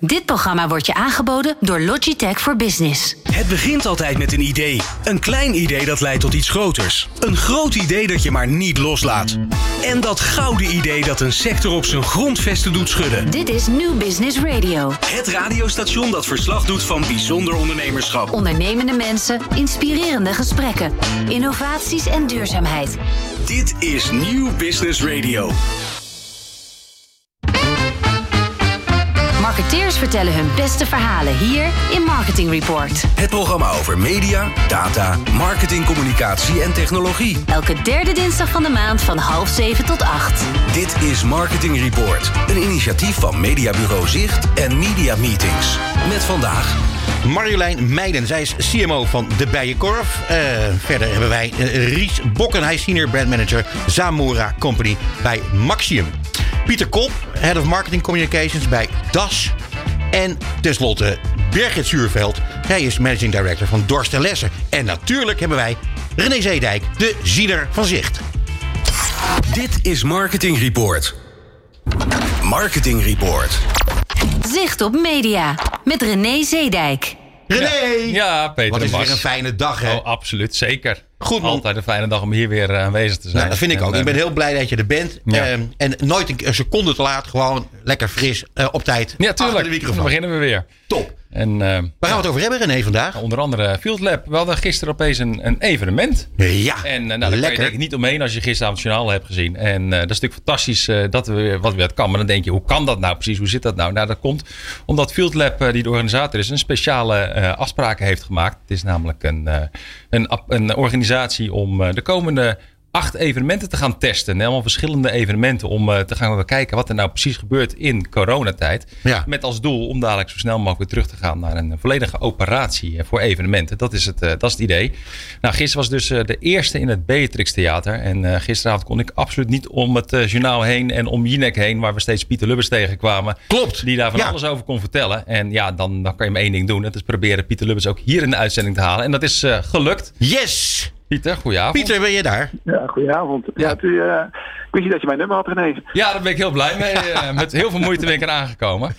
Dit programma wordt je aangeboden door Logitech voor Business. Het begint altijd met een idee. Een klein idee dat leidt tot iets groters. Een groot idee dat je maar niet loslaat. En dat gouden idee dat een sector op zijn grondvesten doet schudden. Dit is New Business Radio. Het radiostation dat verslag doet van bijzonder ondernemerschap. Ondernemende mensen, inspirerende gesprekken, innovaties en duurzaamheid. Dit is New Business Radio. Vertellen hun beste verhalen hier in Marketing Report. Het programma over media, data, marketing, communicatie en technologie. Elke derde dinsdag van de maand van half zeven tot acht. Dit is Marketing Report, een initiatief van Mediabureau Zicht en Media Meetings. Met vandaag Marjolein Meijden, zij is CMO van De Bijenkorf. Uh, verder hebben wij uh, Ries Bokken, hij is senior brandmanager Zamora Company bij Maxium. Pieter Kop, Head of Marketing Communications bij DAS. En tenslotte Birgit Zuurveld. Hij is Managing Director van Dorst en Lessen. En natuurlijk hebben wij René Zeedijk, de ziener van Zicht. Dit is Marketing Report. Marketing Report. Zicht op Media met René Zeedijk. René! Ja, Peter Wat is weer een fijne dag, hè? Oh, absoluut, zeker. Goed, man. Altijd een fijne dag om hier weer eh, aanwezig te zijn. Nou, dat vind ik En, ook. Ik ben eh, heel blij dat je er bent. Ja. Ehm, en nooit een, een seconde te laat. Gewoon lekker fris, eh, op tijd. Ja, tuurlijk. de Dan microfoon. beginnen we weer. Top. En eh, Waar gaan we het over hebben, René, vandaag? onder andere Field Lab. We hadden gisteren opeens een, een evenement. Ja, En eh, nou, daar kan je lekker. denk ik niet omheen als je gisteravond het journaal hebt gezien. En eh, dat is natuurlijk fantastisch eh, dat we wat weer kan. Maar dan denk je, hoe kan dat nou precies? Hoe zit dat nou? Nou, dat komt omdat Field Lab, eh, die de organisator is, een speciale eh, afspraken heeft gemaakt. Het is namelijk een, eh, een, een organisatie om eh, de komende acht evenementen te gaan testen. Helemaal verschillende evenementen om eh, te gaan kijken wat er nou precies gebeurt in coronatijd. Ja. Met als doel om dadelijk zo snel mogelijk weer terug te gaan naar een volledige operatie eh, voor evenementen. Dat is het, eh, dat is het idee. Nou, gisteren was dus de eerste in het Beatrix Theater. En gisteravond kon ik absoluut niet om het journaal heen en om Jinek heen, waar we steeds Pieter Lubbers tegenkwamen. Klopt. Die daar van Ja. alles over kon vertellen. En ja, dan, dan kan je maar één ding doen. Dat is proberen Pieter Lubbers ook hier in de uitzending te halen. En dat is gelukt. Yes! Pieter, goeieavond. Pieter, ben je daar? Ja, goedenavond. Ja, u, eh, ik wist niet dat je mijn nummer had, René. Ja, daar ben ik heel blij mee. Eh, met heel veel moeite ben ik eraan gekomen.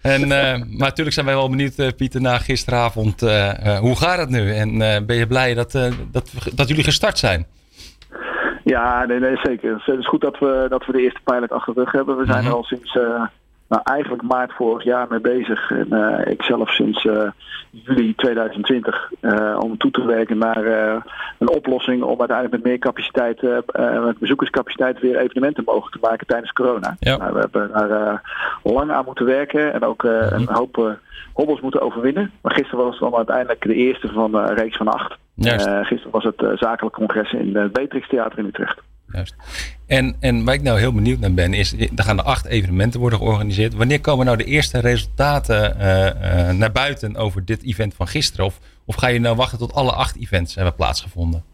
En, eh, maar natuurlijk zijn wij wel benieuwd, Pieter, na gisteravond. eh, eh, hoe gaat het nu? En eh, ben je blij dat, eh, dat, dat jullie gestart zijn? Ja, nee, nee, zeker. Het is goed dat we, dat we de eerste pilot achter de rug hebben. We zijn Mhm. er al sinds, eh, nou, eigenlijk maart vorig jaar mee bezig. En eh, ik zelf sinds eh, juli 2020 eh, om toe te werken naar een oplossing om uiteindelijk met meer capaciteit, met bezoekerscapaciteit weer evenementen mogelijk te maken tijdens corona. Ja. Nou, we hebben daar lang aan moeten werken en ook eh, een hoop hobbels moeten overwinnen. Maar gisteren was het dan uiteindelijk de eerste van een reeks van acht. Gisteren was het zakelijk congres in het Beatrix Theater in Utrecht. Juist. En, en waar ik nou heel benieuwd naar ben, is er gaan er acht evenementen worden georganiseerd. Wanneer komen nou de eerste resultaten eh, eh, naar buiten over dit event van gisteren? Of, of ga je nou wachten tot alle acht events hebben plaatsgevonden?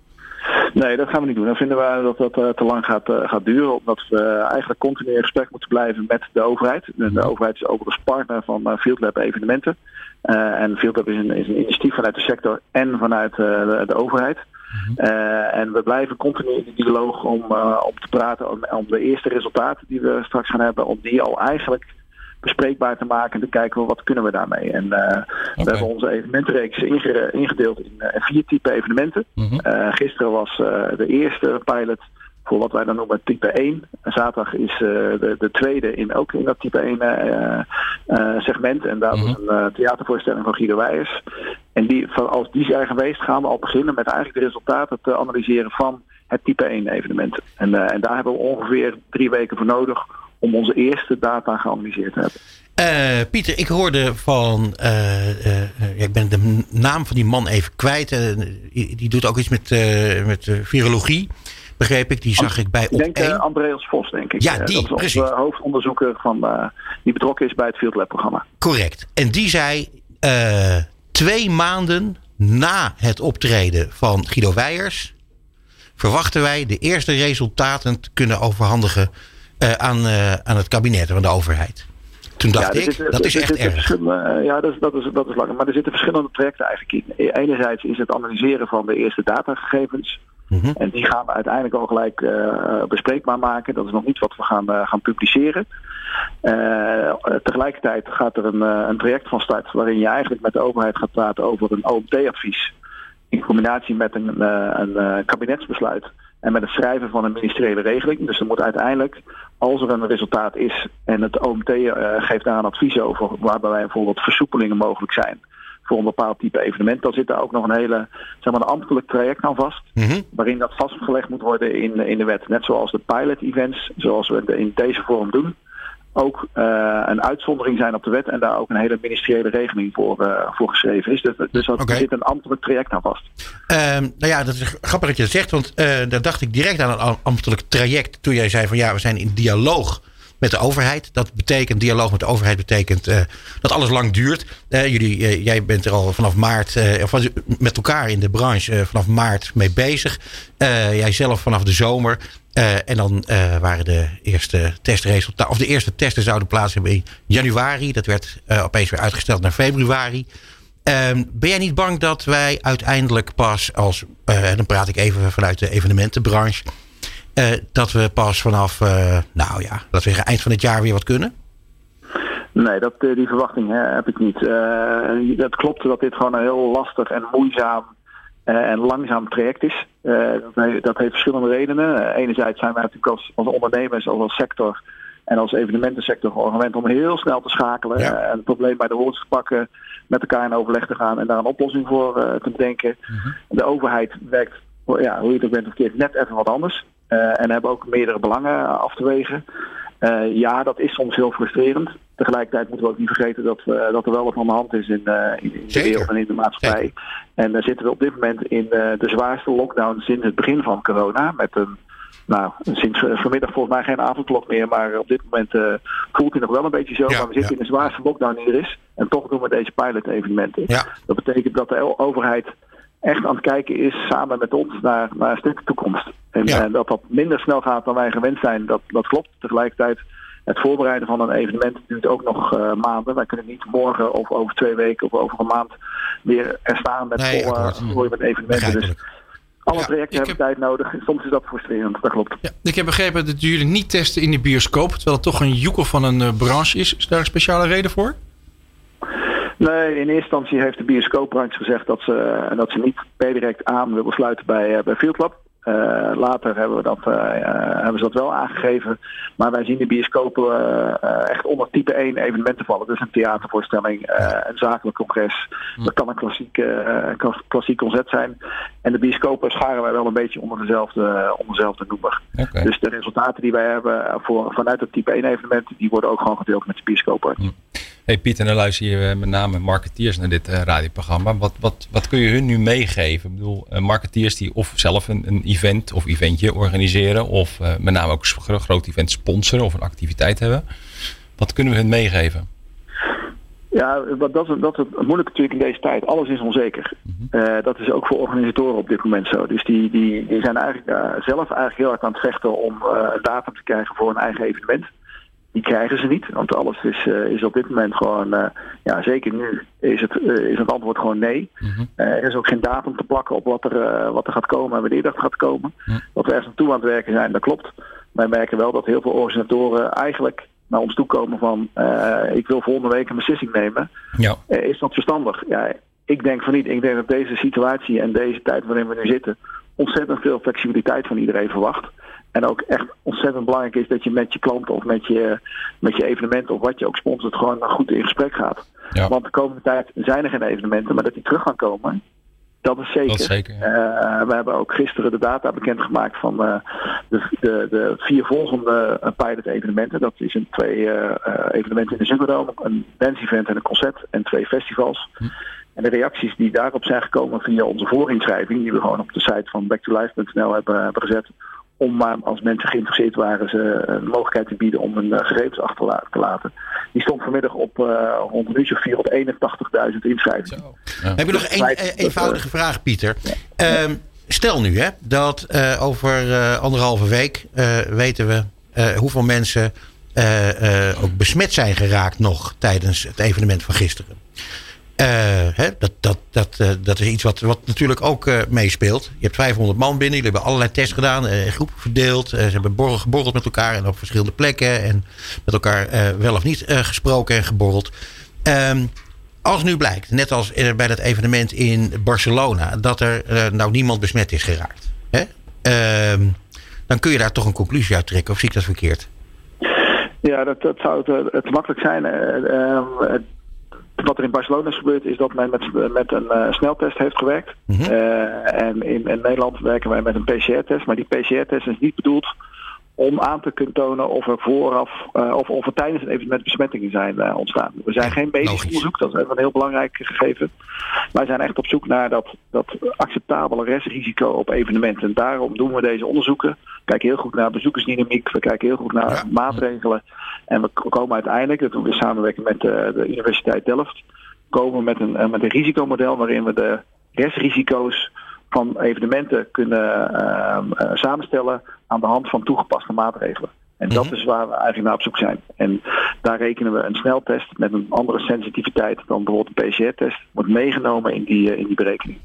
Nee, dat gaan we niet doen. Dan vinden we dat dat eh, te lang gaat, eh, gaat duren. Omdat we eigenlijk continu in gesprek moeten blijven met de overheid. De, de overheid is overigens partner van eh, Field Lab evenementen. Eh, en Field Lab is een, is een initiatief vanuit de sector en vanuit eh, de, de overheid. Eh, en we blijven continu in de dialoog om, eh, om te praten om, om de eerste resultaten die we straks gaan hebben, om die al eigenlijk bespreekbaar te maken en te kijken wat kunnen we daarmee. En eh, we hebben onze evenementenreeks inge- ingedeeld in vier type evenementen. Mhm. Gisteren was de eerste pilot voor wat wij dan noemen type 1. En zaterdag is eh, de, de tweede in, ook in dat type 1 eh, eh, segment. En daar was Mhm. een eh, theatervoorstelling van Guido Weijers. En die, van, als die zijn geweest gaan we al beginnen met eigenlijk de resultaten te analyseren van het type 1 evenement. En, en daar hebben we ongeveer drie weken voor nodig om onze eerste data geanalyseerd te hebben. Pieter, ik hoorde van. ik ben de naam van die man even kwijt. die, doet ook iets met, met virologie. Begreep ik. Die zag ik bij op denk eh, één. Andreas Vos, denk ik. Ja, Eh, die, dat is hoofdonderzoeker van, eh, die betrokken is bij het Field Lab programma. Correct. En die zei. twee maanden na het optreden van Guido Weijers. verwachten wij de eerste resultaten te kunnen overhandigen. aan, aan het kabinet, aan de overheid. Toen dacht er ik, zitten- dat is echt erg. Ja, dat is, dat, is, dat is lang. Maar er zitten verschillende trajecten eigenlijk in. Enerzijds is het analyseren van de eerste datagegevens. Mhm. En die gaan we uiteindelijk al gelijk bespreekbaar maken. Dat is nog niet wat we gaan, gaan publiceren. tegelijkertijd gaat er een, een traject van start waarin je eigenlijk met de overheid gaat praten over een OMT-advies. In combinatie met een, een kabinetsbesluit en met het schrijven van een ministeriële regeling. Dus er moet uiteindelijk, als er een resultaat is en het OMT geeft daar een advies over, waarbij bijvoorbeeld versoepelingen mogelijk zijn voor een bepaald type evenement. Dan zit daar ook nog een hele, zeg maar, een ambtelijk traject aan vast. Mhm. Waarin dat vastgelegd moet worden in, in de wet. Net zoals de pilot events, zoals we in deze vorm doen ook uh, een uitzondering zijn op de wet en daar ook een hele ministeriële regeling voor, uh, voor geschreven is. Dus, dus dat, er zit een ambtelijk traject aan vast. Uh, nou ja, dat is grappig dat je dat zegt, want uh, daar dacht ik direct aan een ambtelijk traject toen jij zei van ja, we zijn in dialoog met de overheid. Dat betekent, dialoog met de overheid betekent uh, dat alles lang duurt. Uh, jullie, uh, jij bent er al vanaf maart, of met elkaar in de branche vanaf maart mee bezig. jij zelf vanaf de zomer. en dan waren de eerste testresultaten, of de eerste testen zouden plaats hebben in januari. Dat werd opeens weer uitgesteld naar februari. Ehm, ben jij niet bang dat wij uiteindelijk pas als, dan praat ik even vanuit de evenementenbranche, uh, dat we pas vanaf, uh, nou ja, dat we eind van het jaar weer wat kunnen? Nee, dat, uh, die verwachting hè, heb ik niet. dat klopt dat dit gewoon een heel lastig en moeizaam en langzaam traject is. Dat, dat, heeft verschillende redenen. enerzijds zijn wij natuurlijk als, als ondernemers, als, als sector en als evenementensector gewoon gewend om heel snel te schakelen. en het probleem bij de hoort te pakken, met elkaar in overleg te gaan en daar een oplossing voor te bedenken. Mhm. De overheid werkt, ja, hoe je het ook bent of keert, net even wat anders. Uh, en hebben ook meerdere belangen af te wegen. Uh, ja, dat is soms heel frustrerend. Tegelijkertijd moeten we ook niet vergeten dat, uh, dat er wel wat aan de hand is in, in, in de wereld en in de maatschappij. Zeker. En daar zitten we op dit moment in de zwaarste lockdown sinds het begin van corona. Met een, nou, sinds vanmiddag volgens mij geen avondklok meer. Maar op dit moment voelt hij nog wel een beetje zo. Ja, maar we zitten ja. in de zwaarste lockdown die er is. En toch doen we deze pilot-evenementen. Ja. Dat betekent dat de overheid echt aan het kijken is samen met ons naar, naar een stuk toekomst. En, en, dat dat minder snel gaat dan wij gewend zijn, dat, dat klopt. Tegelijkertijd, het voorbereiden van een evenement duurt ook nog uh, maanden. Wij kunnen niet morgen of over twee weken of over een maand weer er staan met nee, volle met evenementen. Dus alle ja, projecten hebben heb... tijd nodig. Soms is dat frustrerend, dat klopt. Ja, ik heb begrepen dat jullie niet testen in de bioscoop, terwijl het toch een joekel van een uh, branche is. Is daar een speciale reden voor? Nee, in eerste instantie heeft de bioscoopbranche gezegd dat ze, dat ze niet per direct aan willen sluiten bij, bij Field Club. Uh, later hebben, we dat, uh, hebben ze dat wel aangegeven. Maar wij zien de bioscopen uh, echt onder type 1 evenementen vallen. Dus een theatervoorstelling, een zakelijk congres. Hm. Dat kan een klassiek, klassiek concert zijn. En de bioscopen scharen wij wel een beetje onder dezelfde, onder dezelfde noemer. Okay. Dus de resultaten die wij hebben voor, vanuit het type 1 evenement, die worden ook gewoon gedeeld met de bioscopen. Hm. Hey Piet, en dan luister je met name marketeers naar dit uh, radioprogramma. Wat, wat, wat kun je hun nu meegeven? Ik bedoel, uh, marketeers die of zelf een, een event of eventje organiseren, of uh, met name ook een groot event sponsoren of een activiteit hebben. Wat kunnen we hun meegeven? Ja, dat, dat, dat is moeilijk natuurlijk in deze tijd. Alles is onzeker. Mm -hmm. dat is ook voor organisatoren op dit moment zo. Dus die, die, die zijn eigenlijk zelf eigenlijk heel erg aan het vechten om een datum te krijgen voor een eigen evenement die krijgen ze niet. Want alles is, uh, is op dit moment gewoon, uh, ja zeker nu is het, uh, is het antwoord gewoon nee. Mm -hmm. er is ook geen datum te plakken op wat er, wat er gaat komen en wanneer dat gaat komen. Mm -hmm. Dat we ergens naartoe aan het werken zijn, dat klopt. Wij merken wel dat heel veel organisatoren eigenlijk naar ons toe komen van ik wil volgende week een beslissing nemen. Ja. is dat verstandig? Ja, ik denk van niet. Ik denk dat deze situatie en deze tijd waarin we nu zitten ontzettend veel flexibiliteit van iedereen verwacht. En ook echt ontzettend belangrijk is dat je met je klanten of met je, met je evenement of wat je ook sponsort gewoon goed in gesprek gaat. Ja. Want de komende tijd zijn er geen evenementen, maar dat die terug gaan komen, dat is zeker. Dat is zeker ja. uh, we hebben ook gisteren de data bekendgemaakt van uh, de, de, de, vier volgende uh, pilot evenementen. Dat is een twee evenementen in de Ziggo een dance event en een concert en twee festivals. Hm. En de reacties die daarop zijn gekomen via onze voorinschrijving, die we gewoon op de site van backtolife.nl hebben, hebben gezet, om maar als mensen geïnteresseerd waren ze een mogelijkheid te bieden om hun uh, gegevens achter te laten. Die stond vanmiddag op uh, rond een uurtje 481.000 inschrijvingen. Ja. Heb je nog één een, eenvoudige vraag, Pieter? Ja. Um, stel nu hè, dat uh, over uh, anderhalve week weten we hoeveel mensen ook besmet zijn geraakt nog tijdens het evenement van gisteren. Eh, hè, dat, dat, dat, eh, dat is iets wat, wat natuurlijk ook eh, meespeelt. Je hebt 500 man binnen, jullie hebben allerlei tests gedaan, groepen verdeeld. ze hebben borrel, geborreld met elkaar en op verschillende plekken. En met elkaar wel of niet gesproken en geborreld. Ehm, als nu blijkt, net als bij dat evenement in Barcelona, dat er nou niemand besmet is geraakt. Hè? Ehm, dan kun je daar toch een conclusie uit trekken, of zie ik dat verkeerd? Ja, dat, dat zou het, makkelijk zijn. Eh, ehm, wat er in Barcelona is gebeurd is dat men met, met een eh, sneltest heeft gewerkt. Mhm. Eh, en in, in Nederland werken wij met een PCR-test. Maar die PCR-test is niet bedoeld om aan te kunnen tonen of er vooraf eh, of, of er tijdens een evenement besmettingen zijn eh, ontstaan. We zijn geen medisch onderzoek, dat is even een heel belangrijk gegeven. Wij zijn echt op zoek naar dat, dat acceptabele restrisico op evenementen. En daarom doen we deze onderzoeken. We kijken heel goed naar bezoekersdynamiek, we kijken heel goed naar Ja. maatregelen. En we komen uiteindelijk, dat doen we in samenwerking met eh, de Universiteit Delft, komen we met een, met een risicomodel waarin we de restrisico's van evenementen kunnen samenstellen aan de hand van toegepaste maatregelen. En dat Mhm. is waar we eigenlijk naar op zoek zijn. En daar rekenen we een sneltest met een andere sensitiviteit dan bijvoorbeeld een PCR-test, wordt meegenomen in die, eh, in die berekening.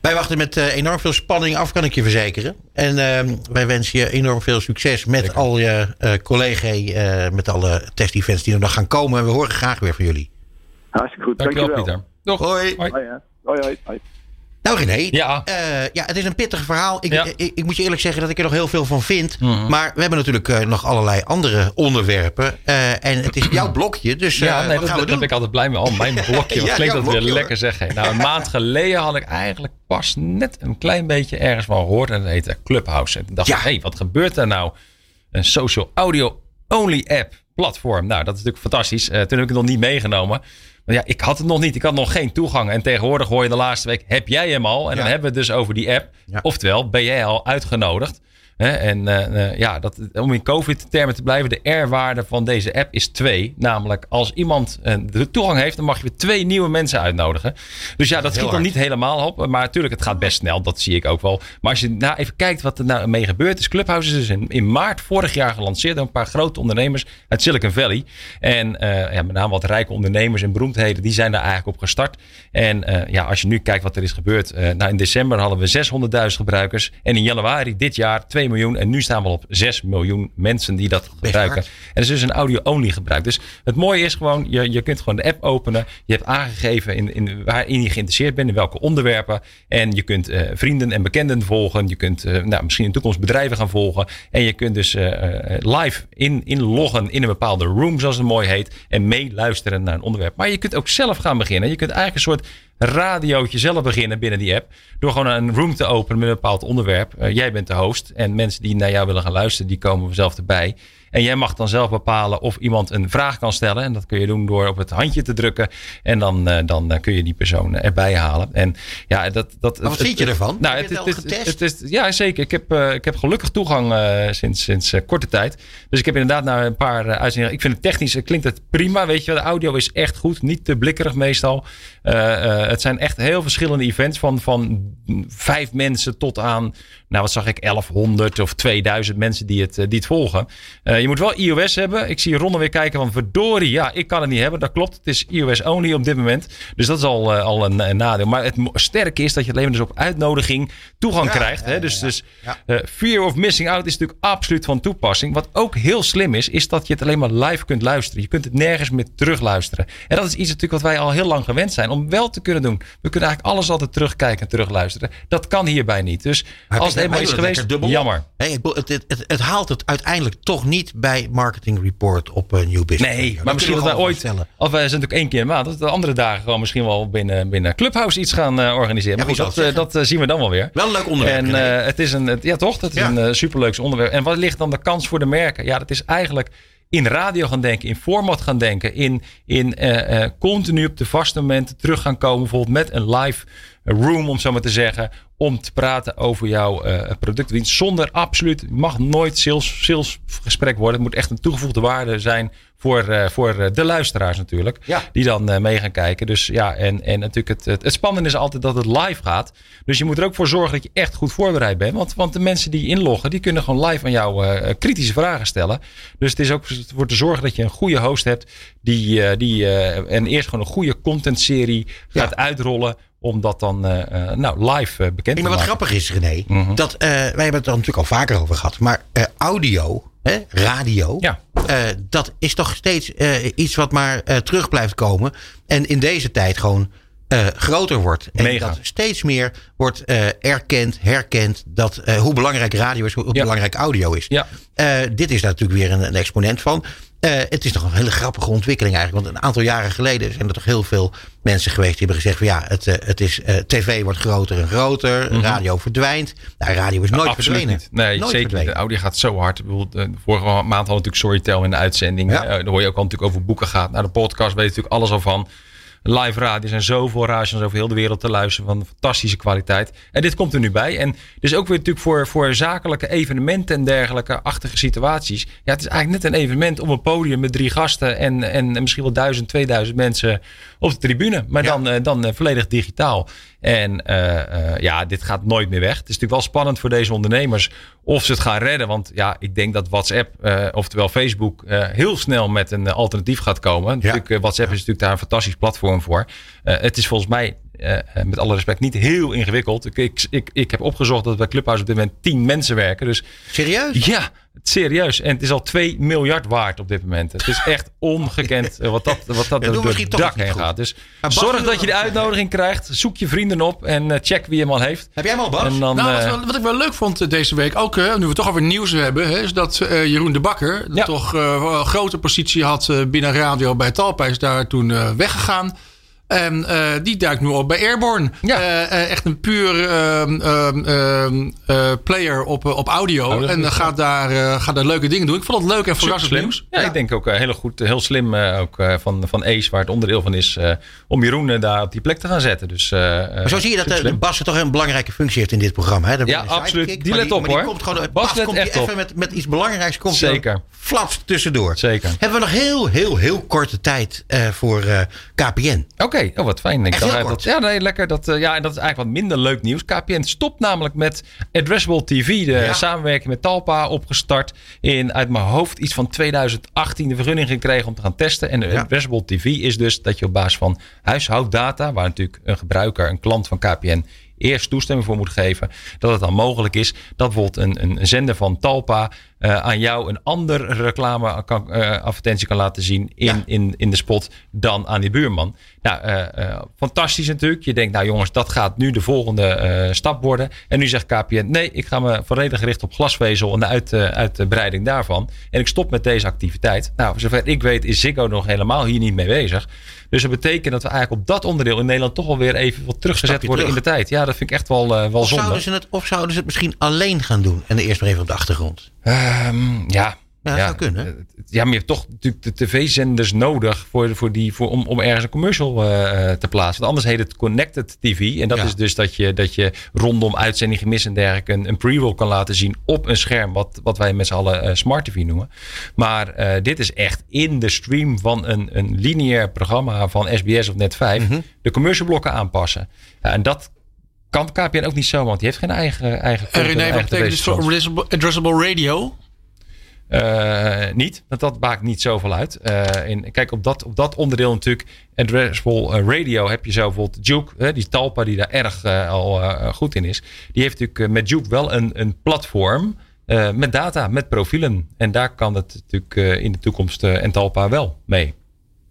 Wij wachten met eh, enorm veel spanning af, kan ik je verzekeren. En ehm, wij wensen je enorm veel succes met al je eh collega's, eh, met alle test-events die er nog gaan komen. En we horen graag weer van jullie. Hartstikke goed, Dankjewel, dankjewel. Pieter. Doeg. Hoi. Hoi. Hoi, hè. hoi, hoi, hoi. Nou René, Ja. eh, ja, het is een pittig verhaal. Ik, Ja. ik, ik moet je eerlijk zeggen dat ik er nog heel veel van vind. Mhm. Maar we hebben natuurlijk eh, nog allerlei andere onderwerpen. Eh, en het is jouw blokje, dus Ja, nee, wat dat, gaan we dat doen? ben ik altijd blij mee. Oh, mijn blokje. Wat Ja, klinkt dat weer lekker zeg. hè. Nou, een maand geleden had ik eigenlijk pas net een klein beetje ergens van gehoord. En dat heette Clubhouse. En toen dacht ik, hé, hey, wat gebeurt er nou? Een social audio only app platform. Nou, dat is natuurlijk fantastisch. Toen heb ik het nog niet meegenomen. Ja, ik had het nog niet. Ik had nog geen toegang. En tegenwoordig hoor je de laatste week, heb jij hem al? En Ja. dan hebben we het dus over die app. Ja. Oftewel, ben jij al uitgenodigd? En eh, eh, ja, dat, om in COVID-termen te blijven, de R-waarde van deze app is twee. Namelijk, als iemand eh, de toegang heeft, dan mag je weer twee nieuwe mensen uitnodigen. Dus ja, dat schiet dan hard. niet helemaal op. Maar natuurlijk, het gaat best snel. Dat zie ik ook wel. Maar als je nou even kijkt wat er nou mee gebeurd is. Clubhouse is dus in, in maart vorig jaar gelanceerd door een paar grote ondernemers uit Silicon Valley. En ja, met name wat rijke ondernemers en beroemdheden, die zijn daar eigenlijk op gestart. En ja, als je nu kijkt wat er is gebeurd. nou, in december hadden we 600.000 gebruikers. En in januari dit jaar 2 miljoen. En nu staan we al op 6 miljoen mensen die dat gebruiken. En dat is dus een audio-only gebruik. Dus het mooie is gewoon, je, je kunt gewoon de app openen. Je hebt aangegeven in, in, waarin je geïnteresseerd bent, in welke onderwerpen. En je kunt eh, vrienden en bekenden volgen. Je kunt eh, nou, misschien in de toekomst bedrijven gaan volgen. En je kunt dus eh, live in, inloggen in een bepaalde room, zoals het mooi heet. En meeluisteren naar een onderwerp. Maar je kunt ook zelf gaan beginnen. Je kunt eigenlijk een soort radiootje zelf beginnen binnen die app. Door gewoon een room te openen met een bepaald onderwerp. Eh, jij bent de host. En mensen die naar jou willen gaan luisteren, die komen zelf erbij. En jij mag dan zelf bepalen of iemand een vraag kan stellen. En dat kun je doen door op het handje te drukken. En dan, eh, dan eh, kun je die persoon erbij halen. En ja, dat, dat, Maar wat vind je ervan? Nou, Heb je het, het al getest? ja, zeker. Ik heb, eh, ik heb gelukkig toegang sinds, sinds korte tijd. Dus ik heb inderdaad naar een paar uitzendingen. Ik vind het technisch klinkt het prima. Weet je, de audio is echt goed. Niet te blikkerig meestal. Het zijn echt heel verschillende events. Van, van vijf mensen tot aan, nou wat zag ik, 1100 of 2000 mensen die het, die het volgen. Eh, je moet wel iOS hebben. Ik zie Ronde weer kijken van verdorie. Ja, ik kan het niet hebben. Dat klopt. Het is iOS only op dit moment. Dus dat is al, eh, al een, een nadeel. Maar het sterke is dat je alleen maar dus op uitnodiging toegang Ja, krijgt. hè? Dus, dus eh, fear of missing out is natuurlijk absoluut van toepassing. Wat ook heel slim is, is dat je het alleen maar live kunt luisteren. Je kunt het nergens meer terugluisteren. En dat is iets natuurlijk wat wij al heel lang gewend zijn om wel te kunnen doen. We kunnen eigenlijk alles altijd terugkijken en terugluisteren. Dat kan hierbij niet. Dus Maar als het mij is geweest, jammer. Hey, het, het, het haalt het uiteindelijk toch niet bij Marketing Report op uh, New Business. Nee, maar misschien dat wij ooit, of wij zijn natuurlijk één keer in maand, dat we de andere dagen gewoon misschien wel binnen, binnen Clubhouse iets gaan eh, organiseren. Ja, maar goed, dat, eh, dat eh, zien we dan wel weer. Wel een leuk onderwerp. En eh, het is een, ja toch, dat is Ja. een eh, superleuk onderwerp. En wat ligt dan de kans voor de merken? Ja, dat is eigenlijk in radio gaan denken, in format gaan denken, in, in eh, eh, continu op de vaste momenten terug gaan komen, bijvoorbeeld met een live room, om zo maar te zeggen, om te praten over jouw productdienst. Zonder absoluut, mag nooit sales, salesgesprek worden. Het moet echt een toegevoegde waarde zijn voor, eh, voor eh, de luisteraars natuurlijk. Ja. Die dan eh, mee gaan kijken. Dus ja, en, en natuurlijk het, het, het spannende is altijd dat het live gaat. Dus je moet er ook voor zorgen dat je echt goed voorbereid bent. Want, want de mensen die inloggen, die kunnen gewoon live aan jou kritische vragen stellen. Dus het is ook voor te zorgen dat je een goede host hebt. Die, die en eerst gewoon een goede contentserie gaat Ja. uitrollen. Om dat dan eh, nou, live bekend te maar wat maken. grappig is, René, Mhm. dat wij hebben het er natuurlijk al vaker over gehad. Maar audio, hè, radio, Ja. eh, dat is toch steeds eh, iets wat maar eh, terug blijft komen. En in deze tijd gewoon groter wordt. En Mega. dat steeds meer wordt erkend, herkend. Dat, hoe belangrijk radio is, hoe Ja. belangrijk audio is. Ja. Dit is daar natuurlijk weer een, een exponent van. Eh, het is toch een hele grappige ontwikkeling eigenlijk. Want een aantal jaren geleden zijn er toch heel veel mensen geweest die hebben gezegd: van ja, het, eh, het is, eh, tv wordt groter en groter, radio verdwijnt. Nou, radio is nooit Mhm. Verdwenen. niet. Nee, nooit zeker verdwenen. De audio gaat zo hard. De vorige maand hadden we natuurlijk Storytel in de uitzending. Ja. Daar hoor je ook al natuurlijk over boeken gaat. Nou, de podcast weet je natuurlijk alles al van. Live radio, er zijn zoveel radio's over heel de wereld te luisteren van fantastische kwaliteit. En dit komt er nu bij. En dus ook weer natuurlijk voor, voor zakelijke evenementen en dergelijke achtige situaties. Ja, het is eigenlijk net een evenement op een podium met drie gasten en, en misschien wel duizend, tweeduizend mensen op de tribune. Maar Ja. dan, eh, dan eh, volledig digitaal. En eh, ja, dit gaat nooit meer weg. Het is natuurlijk wel spannend voor deze ondernemers of ze het gaan redden. Want ja, ik denk dat WhatsApp, eh, oftewel Facebook, eh, heel snel met een eh, alternatief gaat komen. Natuurlijk, eh, WhatsApp is natuurlijk daar een fantastisch platform voor. Het is volgens mij, eh, eh, met alle respect, niet heel ingewikkeld. Ik, ik, ik, ik heb opgezocht dat bij Clubhouse op dit moment 10 mensen werken. Dus Serieus? ja, serieus. En het is al 2 miljard waard op dit moment. Het is echt ongekend eh, wat dat, wat dat Ja, door het dak heen goed. gaat. Dus Maar zorg dat je de uitnodiging krijgt. Zoek je vrienden op en check wie hem al heeft. Heb jij hem al, Bas? En dan, Nou, wat, ik wel leuk vond deze week, ook nu we het toch over nieuws hebben, hè, is dat eh, Jeroen de Bakker, Ja. toch eh, wel een grote positie had eh, binnen radio bij Talpa, is daar toen eh, weggegaan. En eh, die duikt nu op bij Airborne. Ja. Eh, eh, echt een puur ehm, ehm, ehm, eh, player op, op audio. Oh, dat en gaat, daar, eh, gaat daar leuke dingen doen. Ik vond het leuk en verrassend slim. nieuws. Ja, ik denk ook eh, heel goed, heel slim eh, ook eh, van, van Ace, waar het onderdeel van is, eh, om Jeroen daar op die plek te gaan zetten. Dus, eh, Maar zo zie je dat de Bas toch een belangrijke functie heeft in dit programma. Hè? Ja, absoluut. sidekick, Die maar let op, die hoor. Komt gewoon, Bas Bas let komt echt op. even met, met iets belangrijks. Komt Zeker. dan Flaps tussendoor. Zeker. Hebben we nog heel, heel, heel korte tijd eh, voor eh, KPN. Oké, oh, wat fijn. Ik dacht dat, ja, nee, lekker. Dat, eh, ja, en dat is eigenlijk wat minder leuk nieuws. KPN stopt namelijk met Addressable TV. De Ja. samenwerking met Talpa opgestart. In, uit mijn hoofd, iets van 2018 de vergunning gekregen om te gaan testen. En Ja. Addressable TV is dus dat je op basis van huishouddata, waar natuurlijk een gebruiker, een klant van KPN eerst toestemming voor moet geven, dat het dan mogelijk is dat bijvoorbeeld een, een zender van Talpa eh, aan jou een ander reclame kan, eh, advertentie kan laten zien in, Ja. in, in de spot dan aan die buurman. Nou, eh, fantastisch natuurlijk. Je denkt, nou jongens, dat gaat nu de volgende stap worden. En nu zegt KPN, nee, ik ga me volledig richten op glasvezel en de uit, uitbreiding daarvan. En ik stop met deze activiteit. Nou, zover ik weet is Ziggo nog helemaal hier niet mee bezig. Dus dat betekent dat we eigenlijk op dat onderdeel in Nederland toch alweer even wat teruggezet worden terug. in de tijd. Ja, dat vind ik echt wel, wel Of zonde. zouden, ze het, of zouden ze het misschien alleen gaan doen? En eerst maar even op de achtergrond. Ehm, ja. Ja, dat zou kunnen. eh, Ja, maar je hebt toch natuurlijk de tv-zenders nodig voor, voor die, voor, om, om ergens een commercial eh, te plaatsen. Want anders heet het Connected TV. En dat Ja. is dus dat je, dat je rondom uitzending gemist en dergelijke een, een pre-roll kan laten zien op een scherm. Wat, wat wij met z'n allen eh, Smart TV noemen. Maar eh, dit is echt in de stream van een, een lineair programma van SBS of Net5 Mhm. de commercial blokken aanpassen. Ja, en dat kan KPN ook niet zo, want die heeft geen eigen eigen En René, wat betekent dit voor TV-stations. addressable, addressable radio? Eh, niet, want dat maakt niet zoveel uit. Eh, in, kijk, op dat, op dat onderdeel natuurlijk, addressable eh, radio, heb je zo bijvoorbeeld Juke, hè, die Talpa die daar erg al goed in is. Die heeft natuurlijk met Juke wel een, een platform met data, met profielen. En daar kan het natuurlijk in de toekomst en Talpa wel mee.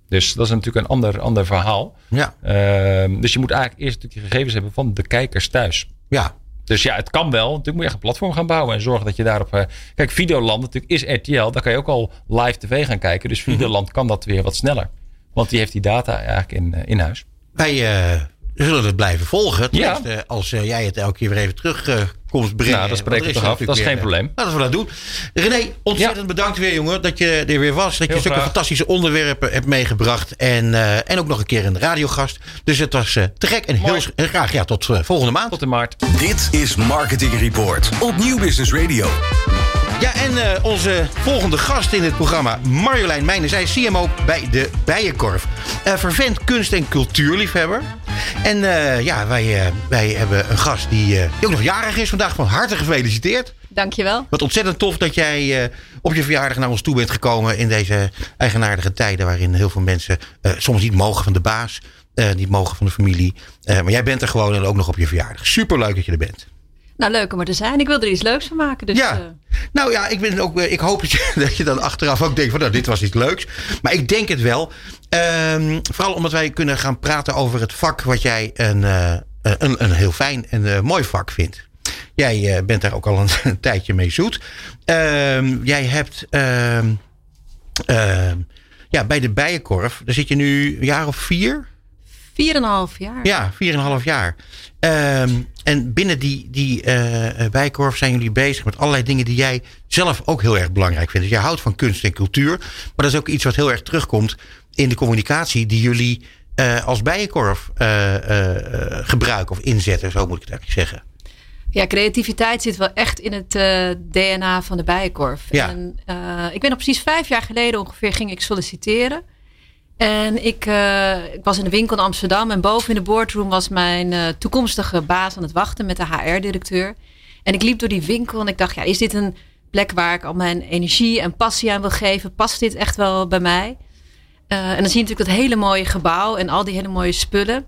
Dus dat is natuurlijk een ander, ander verhaal. Ja, Ehm, dus je moet eigenlijk eerst natuurlijk je gegevens hebben van de kijkers thuis. ja. Dus ja, het kan wel. Natuurlijk moet je echt een platform gaan bouwen en zorgen dat je daarop. eh, Kijk, Videoland natuurlijk is RTL. Daar kan je ook al live tv gaan kijken. Dus Videoland kan dat weer wat sneller. Want die heeft die data eigenlijk in, eh, in huis. Wij eh, zullen het blijven volgen. Ja. Tenminste, als eh, jij het elke keer weer even terug eh, komt brengen. Nou, dat er we toch af. Dat is weer, geen eh, probleem. Nou, dat we dat doen. René, ontzettend bedankt weer, jongen. Dat je er weer was. Dat je Heel zulke graag. fantastische onderwerpen hebt meegebracht. En, eh, en ook nog een keer een radiogast. Dus het was eh, te gek. En heel Mooi. graag ja, tot eh, volgende maand. Tot in maart. Dit is Marketing Report op Nieuw Business Radio. Ja, en uh, onze volgende gast in het programma, Marjolein Meijnen. Zij is CMO bij de Bijenkorf. Uh, vervent kunst- en cultuurliefhebber. En uh, ja, wij, wij hebben een gast die, die ook nog jarig is vandaag. Van harte gefeliciteerd. Dankjewel. Wat ontzettend tof dat jij op je verjaardag naar ons toe bent gekomen... in deze eigenaardige tijden waarin heel veel mensen soms niet mogen van de baas... niet mogen van de familie. maar jij bent er gewoon en ook nog op je verjaardag. Superleuk dat je er bent. Nou, leuk om er te zijn. Ik wil er iets leuks van maken. Dus, ja. Uh... Nou ja, ik, ben ook, ik hoop dat je, dat je dan achteraf ook denkt van nou, dit was iets leuks. Maar ik denk het wel. Um, vooral omdat wij kunnen gaan praten over het vak wat jij een, uh, een, een heel fijn en uh, mooi vak vindt. Jij bent daar ook al een, een tijdje mee zoet. Um, jij hebt ehm, ja, bij de Bijenkorf, daar zit je nu een jaar of vier? Vier en een half jaar. Ja, vier en een half jaar. En binnen die, die uh, bijkorf zijn jullie bezig met allerlei dingen die jij zelf ook heel erg belangrijk vindt. Dus jij houdt van kunst en cultuur. Maar dat is ook iets wat heel erg terugkomt in de communicatie die jullie uh, als bijenkorf gebruiken of inzetten. Zo moet ik het eigenlijk zeggen. Ja, creativiteit zit wel echt in het DNA van de bijenkorf. Ja. En, ik ben al precies vijf jaar geleden ongeveer ging ik solliciteren. En ik, uh, ik, was in de winkel in Amsterdam en boven in de boardroom was mijn uh, toekomstige baas aan het wachten met de HR-directeur. En ik liep door die winkel en ik dacht, ja, is dit een plek waar ik al mijn energie en passie aan wil geven? Past dit echt wel bij mij? Uh, en dan zie je natuurlijk dat hele mooie gebouw en al die hele mooie spullen.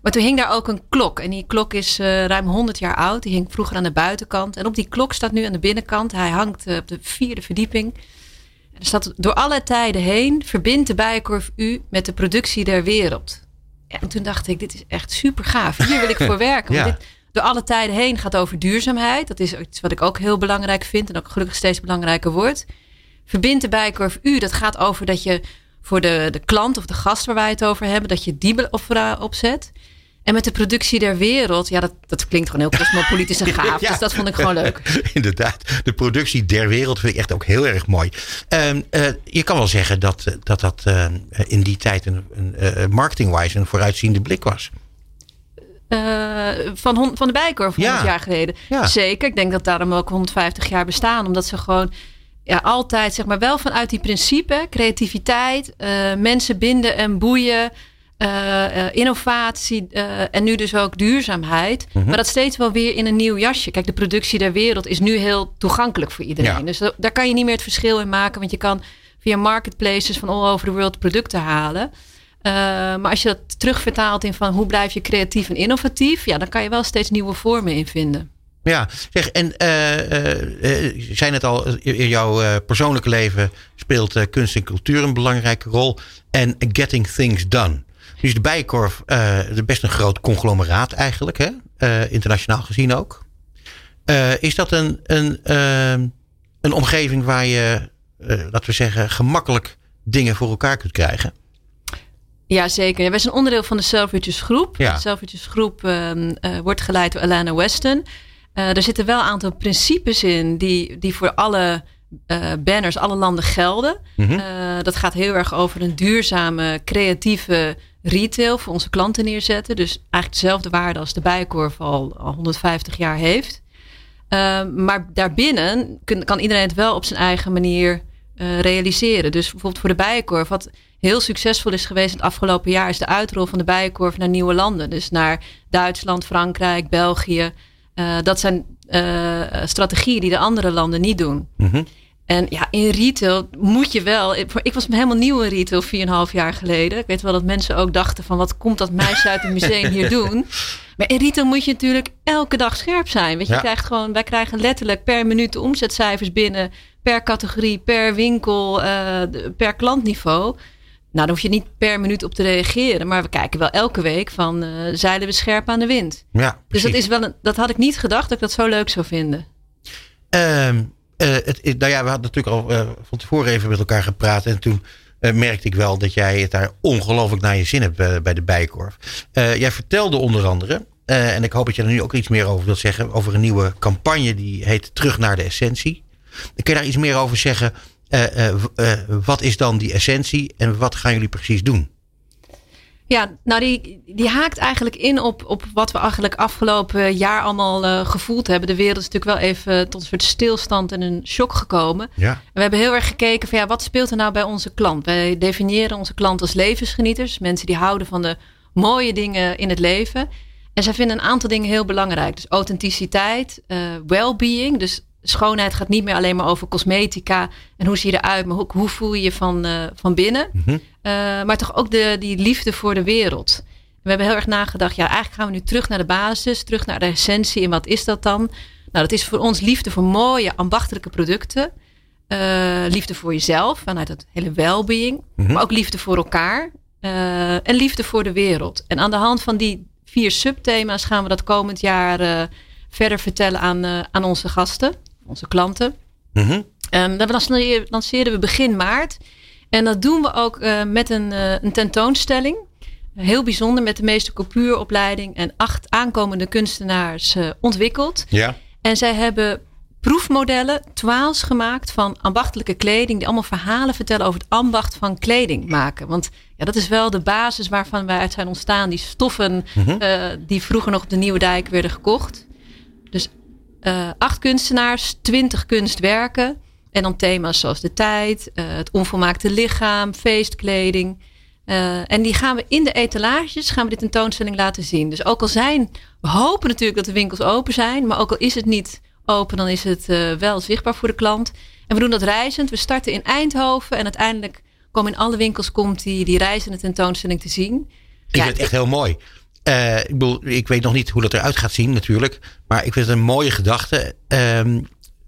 Maar toen hing daar ook een klok. En die klok is ruim 100 jaar oud. Die hing vroeger aan de buitenkant. En op die klok staat nu aan de binnenkant. Hij hangt op de vierde verdieping er staat door alle tijden heen verbindt de Bijenkorf U met de productie der wereld. En toen dacht ik, dit is echt super gaaf. Hier wil ik voor werken. Want dit door alle tijden heen gaat over duurzaamheid. Dat is iets wat ik ook heel belangrijk vind en ook gelukkig steeds belangrijker wordt. Verbindt de Bijenkorf U, dat gaat over dat je voor de, de klant of de gast waar wij het over hebben, dat je die opzet. En met de productie der wereld, ja, dat, dat klinkt gewoon heel cosmopolitisch en gaaf. Dus dat vond ik gewoon leuk. Inderdaad, de productie der wereld vind ik echt ook heel erg mooi. Uh, uh, je kan wel zeggen dat dat, dat uh, in die tijd een, een marketing-wise een vooruitziende blik was. van, van de Bijkorf 100 jaar geleden. Ja. Zeker, ik denk dat daarom ook 150 jaar bestaan. Omdat ze gewoon ja, altijd, zeg maar, wel vanuit die principe, creativiteit, mensen binden en boeien. Uh, innovatie uh, en nu dus ook duurzaamheid. Mm -hmm. Maar dat steeds wel weer in een nieuw jasje. Kijk, de productie der wereld is nu heel toegankelijk voor iedereen. Ja. Dus daar kan je niet meer het verschil in maken. Want je kan via marketplaces van all over the world producten halen. maar als je dat terugvertaalt in van hoe blijf je creatief en innovatief. Ja, dan kan je wel steeds nieuwe vormen in vinden. Ja, zeg, en uh, zijn het al, in jouw persoonlijke leven speelt kunst en cultuur een belangrijke rol. En getting things done. Dus de Bijenkorf, uh, best een groot conglomeraat eigenlijk, hè? Uh, internationaal gezien ook. Uh, is dat een, een, ehm, een omgeving waar je, laten we zeggen, gemakkelijk dingen voor elkaar kunt krijgen? Ja, zeker. wij zijn onderdeel van de Selfridges groep. Ja. De Selfridges groep ehm, wordt geleid door Alana Weston. er zitten wel een aantal principes in die, die voor alle banners, alle landen gelden. Mm -hmm. dat gaat heel erg over een duurzame, creatieve retail voor onze klanten neerzetten. Dus eigenlijk dezelfde waarde als de Bijenkorf al, al 150 jaar heeft. Uh, maar daarbinnen kan iedereen het wel op zijn eigen manier uh, realiseren. Dus bijvoorbeeld voor de Bijenkorf, wat heel succesvol is geweest het afgelopen jaar, is de uitrol van de Bijenkorf naar nieuwe landen. Dus naar Duitsland, Frankrijk, België. Uh, dat zijn strategieën die de andere landen niet doen. -hmm. En ja, in retail moet je wel. Ik was helemaal nieuw in retail 4,5 jaar geleden. Ik weet wel dat mensen ook dachten van wat komt dat meisje uit het museum hier doen. Maar in retail moet je natuurlijk elke dag scherp zijn. Weet je, je krijgt gewoon, wij krijgen letterlijk per minuut de omzetcijfers binnen. Per categorie, per winkel, uh, per klantniveau. Nou, dan hoef je niet per minuut op te reageren. Maar we kijken wel elke week van uh, zeilen we scherp aan de wind. Ja, dus dat, is wel een, dat had ik niet gedacht dat ik dat zo leuk zou vinden. Um uh, het, nou ja, we hadden natuurlijk al uh, van tevoren even met elkaar gepraat. En toen uh, merkte ik wel dat jij het daar ongelooflijk naar je zin hebt bij de Bijkorf. jij vertelde onder andere, en ik hoop dat je er nu ook iets meer over wilt zeggen, over een nieuwe campagne die heet Terug naar de Essentie. Kun je daar iets meer over zeggen? wat is dan die essentie en wat gaan jullie precies doen? Ja, nou die, die haakt eigenlijk in op, op wat we eigenlijk afgelopen jaar allemaal uh, gevoeld hebben. De wereld is natuurlijk wel even tot een soort stilstand en een shock gekomen. Ja. we hebben heel erg gekeken van ja, wat speelt er nou bij onze klant? Wij definiëren onze klant als levensgenieters. Mensen die houden van de mooie dingen in het leven. En zij vinden een aantal dingen heel belangrijk. Dus authenticiteit, uh, well-being. Dus schoonheid gaat niet meer alleen maar over cosmetica en hoe zie je eruit, maar ook hoe voel je je van, uh, van binnen. Mhm. Uh, maar toch ook de, die liefde voor de wereld. We hebben heel erg nagedacht, ja, eigenlijk gaan we nu terug naar de basis, terug naar de essentie. En wat is dat dan? Nou, dat is voor ons liefde voor mooie, ambachtelijke producten. Uh, liefde voor jezelf, vanuit dat hele well-being. Mhm. Maar ook liefde voor elkaar. en liefde voor de wereld. En aan de hand van die vier subthema's gaan we dat komend jaar verder vertellen aan, aan onze gasten onze klanten. Mhm. Um, dat lanceerden we begin maart. En dat doen we ook uh, met een, uh, een tentoonstelling. Heel bijzonder met de meeste coupuuropleiding en acht aankomende kunstenaars uh, ontwikkeld. Ja. En zij hebben proefmodellen, twaals gemaakt van ambachtelijke kleding. Die allemaal verhalen vertellen over het ambacht van kleding maken. Want ja, dat is wel de basis waarvan wij uit zijn ontstaan. Die stoffen Mhm. die vroeger nog op de Nieuwe Dijk werden gekocht. Uh, acht kunstenaars, twintig kunstwerken. En dan thema's zoals de tijd, uh, het onvolmaakte lichaam, feestkleding. Uh, en die gaan we in de etalages, gaan we de tentoonstelling laten zien. Dus ook al zijn, we hopen natuurlijk dat de winkels open zijn. Maar ook al is het niet open, dan is het wel zichtbaar voor de klant. En we doen dat reizend. We starten in Eindhoven en uiteindelijk komen in alle winkels komt die, die reizende tentoonstelling te zien. Ik vind het echt heel mooi. Uh, ik, ik weet nog niet hoe dat eruit gaat zien natuurlijk. Maar ik vind het een mooie gedachte. Uh,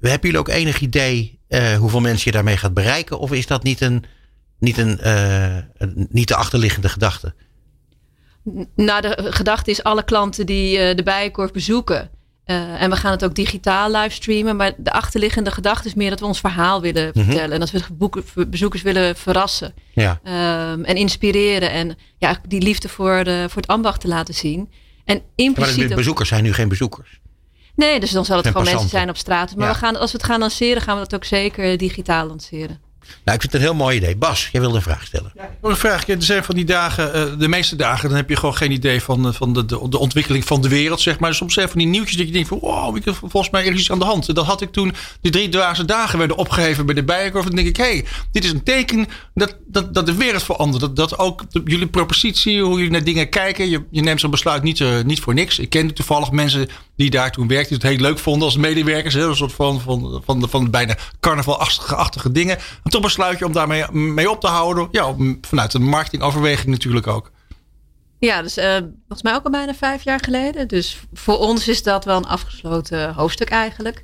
hebben jullie ook enig idee uh, hoeveel mensen je daarmee gaat bereiken? Of is dat niet, een, niet, een, een niet de achterliggende gedachte? Nou, de gedachte is alle klanten die de Bijenkorf bezoeken. Uh, en we gaan het ook digitaal livestreamen. Maar de achterliggende gedachte is meer dat we ons verhaal willen Mhm. vertellen. En dat we boeken, bezoekers willen verrassen. Ja. Um, en inspireren. En ja, die liefde voor, de, voor het ambacht te laten zien. En impliciet. Maar de bezoekers zijn nu geen bezoekers. Nee, dus dan zal het gewoon mensen zijn op straat. Maar Ja. we gaan, als we het gaan lanceren, gaan we dat ook zeker digitaal lanceren. Nou, ik vind het een heel mooi idee. Bas, jij wilde een vraag stellen. Wil een vraag. Er zijn van die dagen, eh, de meeste dagen, dan heb je gewoon geen idee van, eh, van de, de, ontwikkeling van de wereld, zeg maar. Soms zijn van die nieuwtjes dat je denkt van, wow, ik- volgens mij er iets aan de hand. Dat had ik toen de drie dwaze dagen werden opgeheven bij de Bijenkorf. En dan denk ik, hé, hey, dit is een teken dat, dat, dat de wereld verandert. Dat, dat ook jullie propositie, hoe jullie naar dingen kijken. Je, je neemt zo'n besluit niet, eh, niet voor niks. Ik kende toevallig mensen die daar toen werkten, die het heel leuk vonden als medewerkers. Hè, een soort van, van, van, van, bijna carnavalachtige achtige dingen. En toch besluit je om daarmee mee op te houden. Ja, om- vanuit een marketingoverweging natuurlijk ook. Ja, dus eh, volgens mij ook al bijna vijf jaar geleden. Dus voor ons is dat wel een afgesloten hoofdstuk eigenlijk. En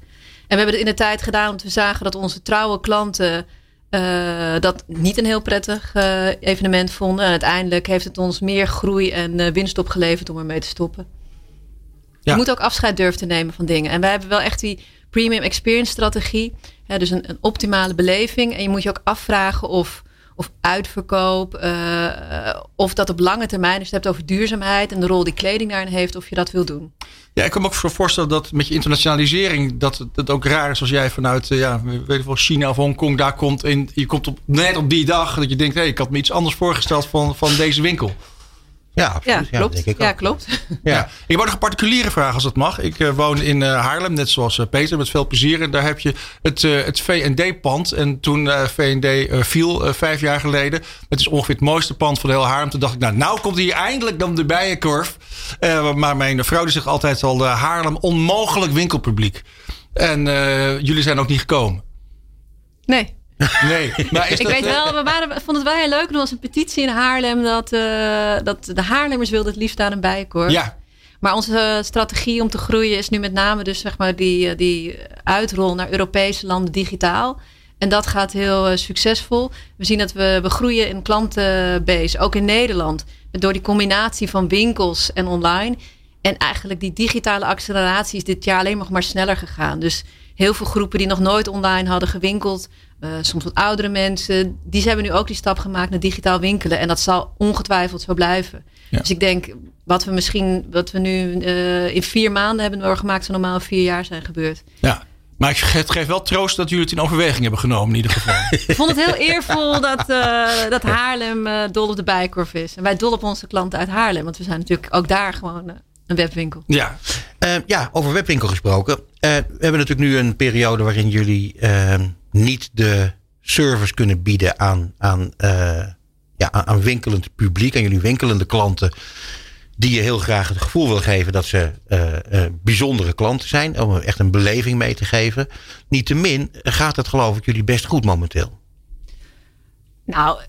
we hebben het in de tijd gedaan omdat we zagen dat onze trouwe klanten eh, dat niet een heel prettig eh, evenement vonden. En uiteindelijk heeft het ons meer groei en winst opgeleverd om ermee te stoppen. Je moet ook afscheid durven te nemen van dingen. En wij hebben wel echt die premium experience strategie. Dus een, een optimale beleving. En je moet je ook afvragen of, of uitverkoop, eh, of dat op lange termijn, als je het hebt over duurzaamheid en de rol die kleding daarin heeft, of je dat wil doen. Ja, ik kan me ook voorstellen dat met je internationalisering dat het- ook raar is als jij vanuit eh, ja, weet ik wel, China of Hongkong daar komt en je komt op, net op die dag dat je denkt, hé, hey, ik had me iets anders voorgesteld van, van deze winkel. Ja, Ja, absoluut. Ja, klopt. denk ik ja, klopt. Ja. Ik ook nog een particuliere vraag als dat mag. Ik eh, woon in eh, Haarlem, net zoals eh, Peter, met veel plezier. En daar heb je het, eh, het V&D-pand. En toen eh, V&D eh, viel, vijf jaar geleden. Het is ongeveer het mooiste pand van heel Haarlem. Toen dacht ik, nou, nou komt hier eindelijk dan de bijenkorf. Eh, maar mijn vrouw die zegt altijd al, eh, Haarlem onmogelijk winkelpubliek. En eh, jullie zijn ook niet gekomen. Nee. Nee. Maar is Ik dat, weet eh, wel, we, waren, vonden het wel heel leuk. Er was een petitie in Haarlem dat, eh, dat de Haarlemmers wilden het liefst aan een bijenkorf. Ja, Maar onze strategie om te groeien is nu met name dus zeg maar die, eh, die uitrol naar Europese landen digitaal. En dat gaat heel succesvol. We zien dat we, we groeien in klantenbase, ook in Nederland. Door die combinatie van winkels en online. En eigenlijk die digitale acceleratie is dit jaar alleen nog maar sneller gegaan. Dus heel veel groepen die nog nooit online hadden gewinkeld. Eh, soms wat oudere mensen. Die hebben nu ook die stap gemaakt naar digitaal winkelen. En dat zal ongetwijfeld zo blijven. Ja. Dus ik denk, wat we misschien, wat we nu eh, in vier maanden hebben doorgemaakt, zou normaal vier jaar zijn gebeurd. ja. Maar het geeft wel troost dat jullie het in overweging hebben genomen in ieder geval. Ik vond het heel eervol dat, uh, dat Haarlem dol op de Bijkorf is. En wij dol op onze klanten uit Haarlem. Want we zijn natuurlijk ook daar gewoon een webwinkel. Ja, ja over webwinkel gesproken. We hebben natuurlijk nu een periode waarin jullie ehm, niet de service kunnen bieden aan, aan, ja, aan winkelend publiek. Aan jullie winkelende klanten die je heel graag het gevoel wil geven dat ze uh, bijzondere klanten zijn. Om echt een beleving mee te geven. Niettemin gaat het geloof ik jullie best goed momenteel. Nou,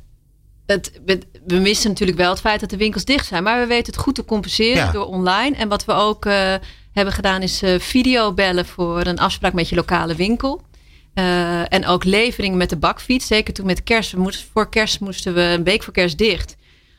het, we, missen natuurlijk wel het feit dat de winkels dicht zijn. Maar we weten het goed te compenseren door online. En wat we ook uh, hebben gedaan is videobellen voor een afspraak met je lokale winkel. en ook levering met de bakfiets. Zeker toen met kerst. We moesten, voor kerst moesten we een week voor kerst dicht.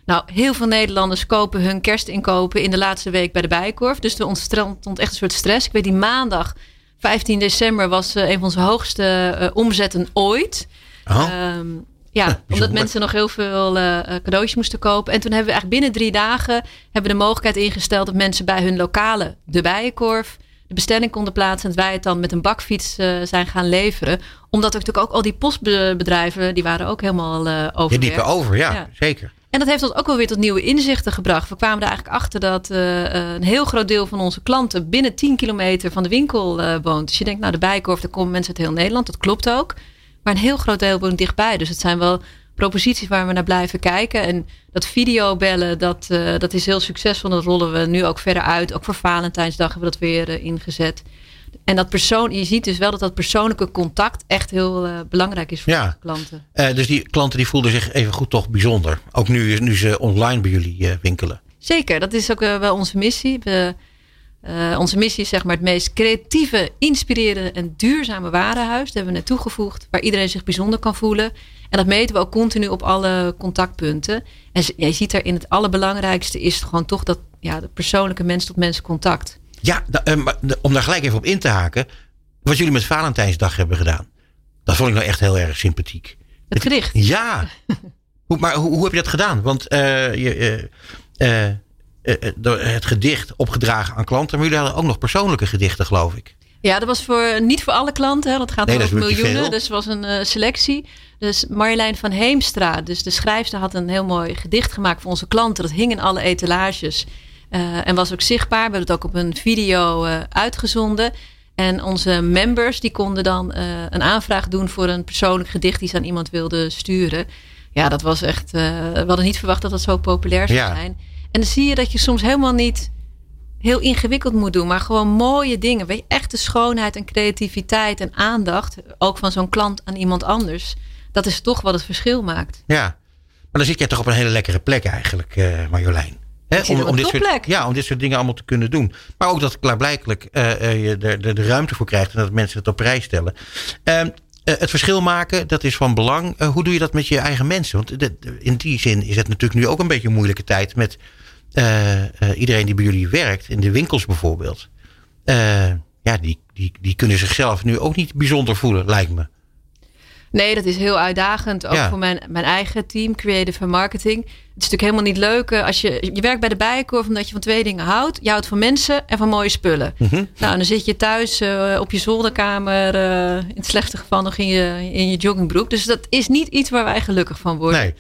Nou, heel veel Nederlanders kopen hun kerstinkopen in de laatste week bij de Bijkorf. Dus er ontstond echt een soort stress. Ik weet die maandag, 15 december, was uh, een van onze hoogste uh, omzetten ooit. Oh. Um, ja, omdat mensen nog heel veel uh, cadeautjes moesten kopen. En toen hebben we eigenlijk binnen drie dagen hebben we de mogelijkheid ingesteld dat mensen bij hun lokale De Bijenkorf de bestelling konden plaatsen. En wij het dan met een bakfiets zijn gaan leveren. Omdat er natuurlijk ook al die postbedrijven, die waren ook helemaal over. Ja, die over, ja, ja, zeker. En dat heeft ons ook wel weer tot nieuwe inzichten gebracht. We kwamen er eigenlijk achter dat uh, een heel groot deel van onze klanten binnen 10 kilometer van de winkel uh, woont. Dus je denkt, nou de Bijkorf, daar komen mensen uit heel Nederland. Dat klopt ook. Maar een heel groot deel woont dichtbij. Dus het zijn wel proposities waar we naar blijven kijken. En dat videobellen, dat, uh, dat is heel succesvol. Dat rollen we nu ook verder uit. Ook voor Valentijnsdag hebben we dat weer ingezet. En dat persoon, je ziet dus wel dat dat persoonlijke contact echt heel uh, belangrijk is voor ja. klanten. Dus die klanten die voelden zich even goed toch bijzonder. Ook nu, nu ze online bij jullie winkelen. Zeker, dat is ook wel onze missie. We, onze missie is zeg maar het meest creatieve, inspirerende en duurzame warenhuis. Dat hebben we net toegevoegd, waar iedereen zich bijzonder kan voelen. En dat meten we ook continu op alle contactpunten. En je ziet er in het allerbelangrijkste is gewoon toch dat ja, de persoonlijke mens-tot-mens contact. Ja, uh, om daar gelijk even op in te haken. Wat jullie met Valentijnsdag hebben gedaan. Dat vond ik nou echt heel erg sympathiek. Het gedicht? Ja. hoe, maar hoe, hoe, heb je dat gedaan? Want uh, je, het gedicht opgedragen aan klanten. Maar jullie hadden ook nog persoonlijke gedichten, geloof ik. Ja, dat was voor, niet voor alle klanten. Hè. Dat gaat nee, over miljoenen. Dus het was een uh, selectie. Dus Marjolein van Heemstra, dus de schrijfster, had een heel mooi gedicht gemaakt voor onze klanten. Dat hing in alle etalages. Uh, en was ook zichtbaar. We hebben het ook op een video uh, uitgezonden. En onze members die konden dan een aanvraag doen voor een persoonlijk gedicht die ze aan iemand wilden sturen. Ja, dat was echt. we hadden niet verwacht dat dat zo populair zou ja. zijn. En dan zie je dat je soms helemaal niet heel ingewikkeld moet doen, maar gewoon mooie dingen. Weet je, echte schoonheid en creativiteit en aandacht, ook van zo'n klant aan iemand anders. Dat is toch wat het verschil maakt. Ja, maar dan zit jij toch op een hele lekkere plek eigenlijk, Marjolein om, om, dit soort, ja, om dit soort dingen allemaal te kunnen doen. Maar ook dat klaarblijkelijk uh, uh, je er de, de, ruimte voor krijgt en dat mensen het op prijs stellen. Uh, het verschil maken, dat is van belang. hoe doe je dat met je eigen mensen? Want de, in die zin is het natuurlijk nu ook een beetje een moeilijke tijd met iedereen die bij jullie werkt, in de winkels bijvoorbeeld. ja, die, die, die kunnen zichzelf nu ook niet bijzonder voelen, lijkt me. Nee, dat is heel uitdagend. Ook voor mijn, mijn eigen team, creative en marketing. Het is natuurlijk helemaal niet leuk eh, als je... Je werkt bij de Bijenkorf omdat je van twee dingen houdt. Je houdt van mensen en van mooie spullen. Mm -hmm. Nou, dan zit je thuis uh, op je zolderkamer... Uh, in het slechte geval nog in je, in je joggingbroek. Dus dat is niet iets waar wij gelukkig van worden. Nee.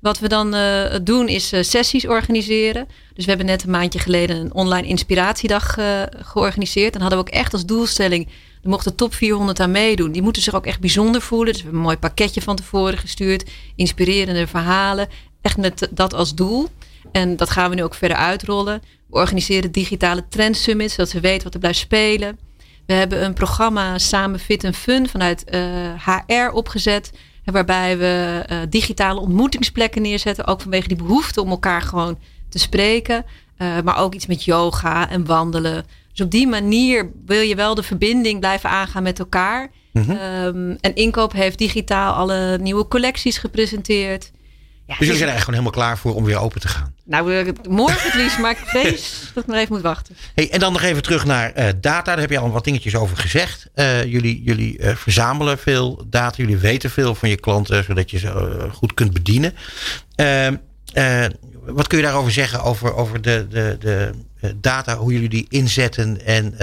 Wat we dan uh, doen is uh, sessies organiseren. Dus we hebben net een maandje geleden een online inspiratiedag uh, georganiseerd. En hadden we ook echt als doelstelling er mochten top 400 aan meedoen. Die moeten zich ook echt bijzonder voelen. Dus we hebben een mooi pakketje van tevoren gestuurd. Inspirerende verhalen. Echt met dat als doel. En dat gaan we nu ook verder uitrollen. We organiseren digitale trend summits, zodat ze weten wat er blijft spelen. We hebben een programma Samen Fit en Fun vanuit HR opgezet. Waarbij we uh, digitale ontmoetingsplekken neerzetten. Ook vanwege die behoefte om elkaar gewoon te spreken. Uh, maar ook iets met yoga en wandelen. Dus op die manier wil je wel de verbinding blijven aangaan met elkaar. Mm -hmm. um, en Inkoop heeft digitaal alle nieuwe collecties gepresenteerd. Dus jullie zijn er eigenlijk gewoon helemaal klaar voor om weer open te gaan? Nou, morgen het liefst, maar ik vrees dat ik nog even moet wachten. Hey, en dan nog even terug naar uh, data. Daar heb je al wat dingetjes over gezegd. Uh, jullie jullie uh, verzamelen veel data. Jullie weten veel van je klanten, zodat je ze goed kunt bedienen. Ehm, wat kun je daarover zeggen over, over de, de, de data, hoe jullie die inzetten en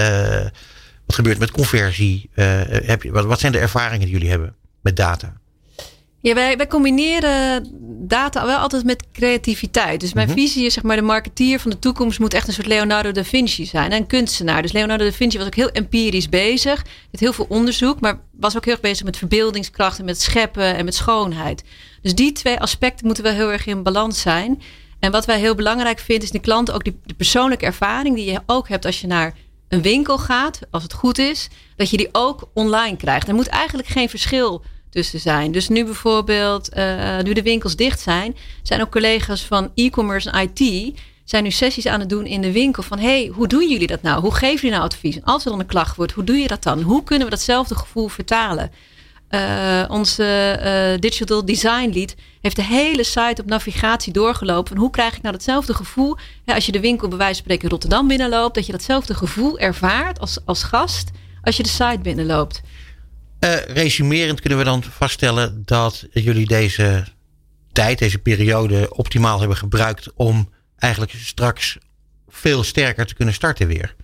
Wat gebeurt met conversie? heb je, wat, wat zijn de ervaringen die jullie hebben met data? Ja, wij, wij combineren data wel altijd met creativiteit. Dus mijn mhm. visie is, zeg maar, de marketeer van de toekomst moet echt een soort Leonardo da Vinci zijn. En een kunstenaar. Dus Leonardo da Vinci was ook heel empirisch bezig. Met heel veel onderzoek, maar was ook heel erg bezig met verbeeldingskracht en met scheppen en met schoonheid. Dus die twee aspecten moeten wel heel erg in balans zijn. En wat wij heel belangrijk vinden, is de klant ook die, de persoonlijke ervaring die je ook hebt als je naar een winkel gaat, als het goed is, dat je die ook online krijgt. Er moet eigenlijk geen verschil zijn. Dus nu bijvoorbeeld, uh, nu de winkels dicht zijn, zijn ook collega's van e-commerce en IT zijn nu sessies aan het doen in de winkel van hey, hoe doen jullie dat nou? Hoe geven jullie nou advies? En als er dan een klacht wordt, hoe doe je dat dan? Hoe kunnen we datzelfde gevoel vertalen? Uh, onze uh, digital design lead heeft de hele site op navigatie doorgelopen. Hoe krijg ik nou datzelfde gevoel als je de winkel bij wijze van spreken Rotterdam binnenloopt, dat je datzelfde gevoel ervaart als, als gast als je de site binnenloopt. Uh, resumerend kunnen we dan vaststellen dat jullie deze tijd, deze periode optimaal hebben gebruikt om eigenlijk straks veel sterker te kunnen starten weer.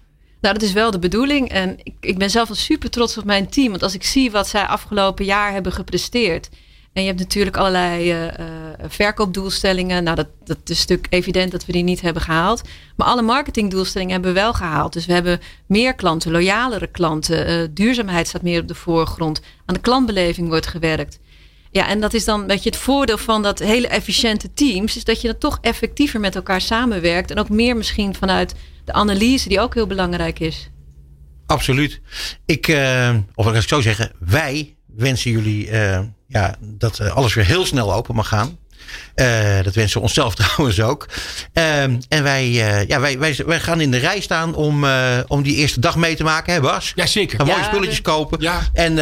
Nou, dat is wel de bedoeling. En ik, ik ben zelf wel super trots op mijn team. Want als ik zie wat zij afgelopen jaar hebben gepresteerd. En je hebt natuurlijk allerlei uh, verkoopdoelstellingen. Nou, dat, dat is natuurlijk evident dat we die niet hebben gehaald. Maar alle marketingdoelstellingen hebben we wel gehaald. Dus we hebben meer klanten, loyalere klanten. Uh, duurzaamheid staat meer op de voorgrond. Aan de klantbeleving wordt gewerkt. Ja, en dat is dan weet je, het voordeel van dat hele efficiënte teams. Is dat je dan toch effectiever met elkaar samenwerkt. En ook meer misschien vanuit de analyse, die ook heel belangrijk is. Absoluut. Ik, uh, of ik zo zeggen, wij wensen jullie uh, ja, dat eh, alles weer heel snel open mag gaan. Uh, dat wensen we onszelf trouwens ook. Uh, en wij, uh, ja, wij, wij, wij gaan in de rij staan om, om die eerste dag mee te maken, hè Bas? Ja, zeker. Gaan mooie spulletjes kopen. Ja. En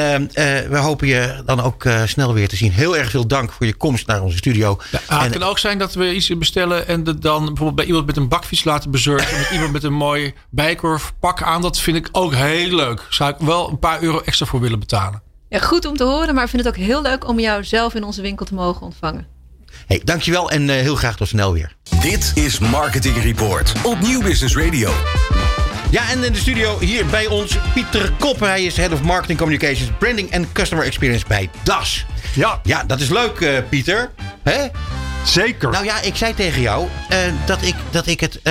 we hopen je dan ook snel weer te zien. Heel erg veel dank voor je komst naar onze studio. Ja, het kan ook zijn dat we iets bestellen en dat dan bijvoorbeeld bij iemand met een bakfiets laten bezorgen. met iemand met een mooi bijkorf pak aan. Dat vind ik ook heel leuk. Zou ik wel een paar euro extra voor willen betalen. Ja, goed om te horen, maar ik vind het ook heel leuk om jou zelf in onze winkel te mogen ontvangen. Hey, dankjewel en uh, heel graag tot snel weer. Dit is Marketing Report op Nieuw Business Radio. Ja, en in de studio hier bij ons Pieter Koppen. Hij is Head of Marketing Communications, Branding and Customer Experience bij DAS. Ja. Ja, dat is leuk, uh, Pieter. Hè? Zeker. Nou ja, ik zei tegen jou uh, dat, ik, dat ik het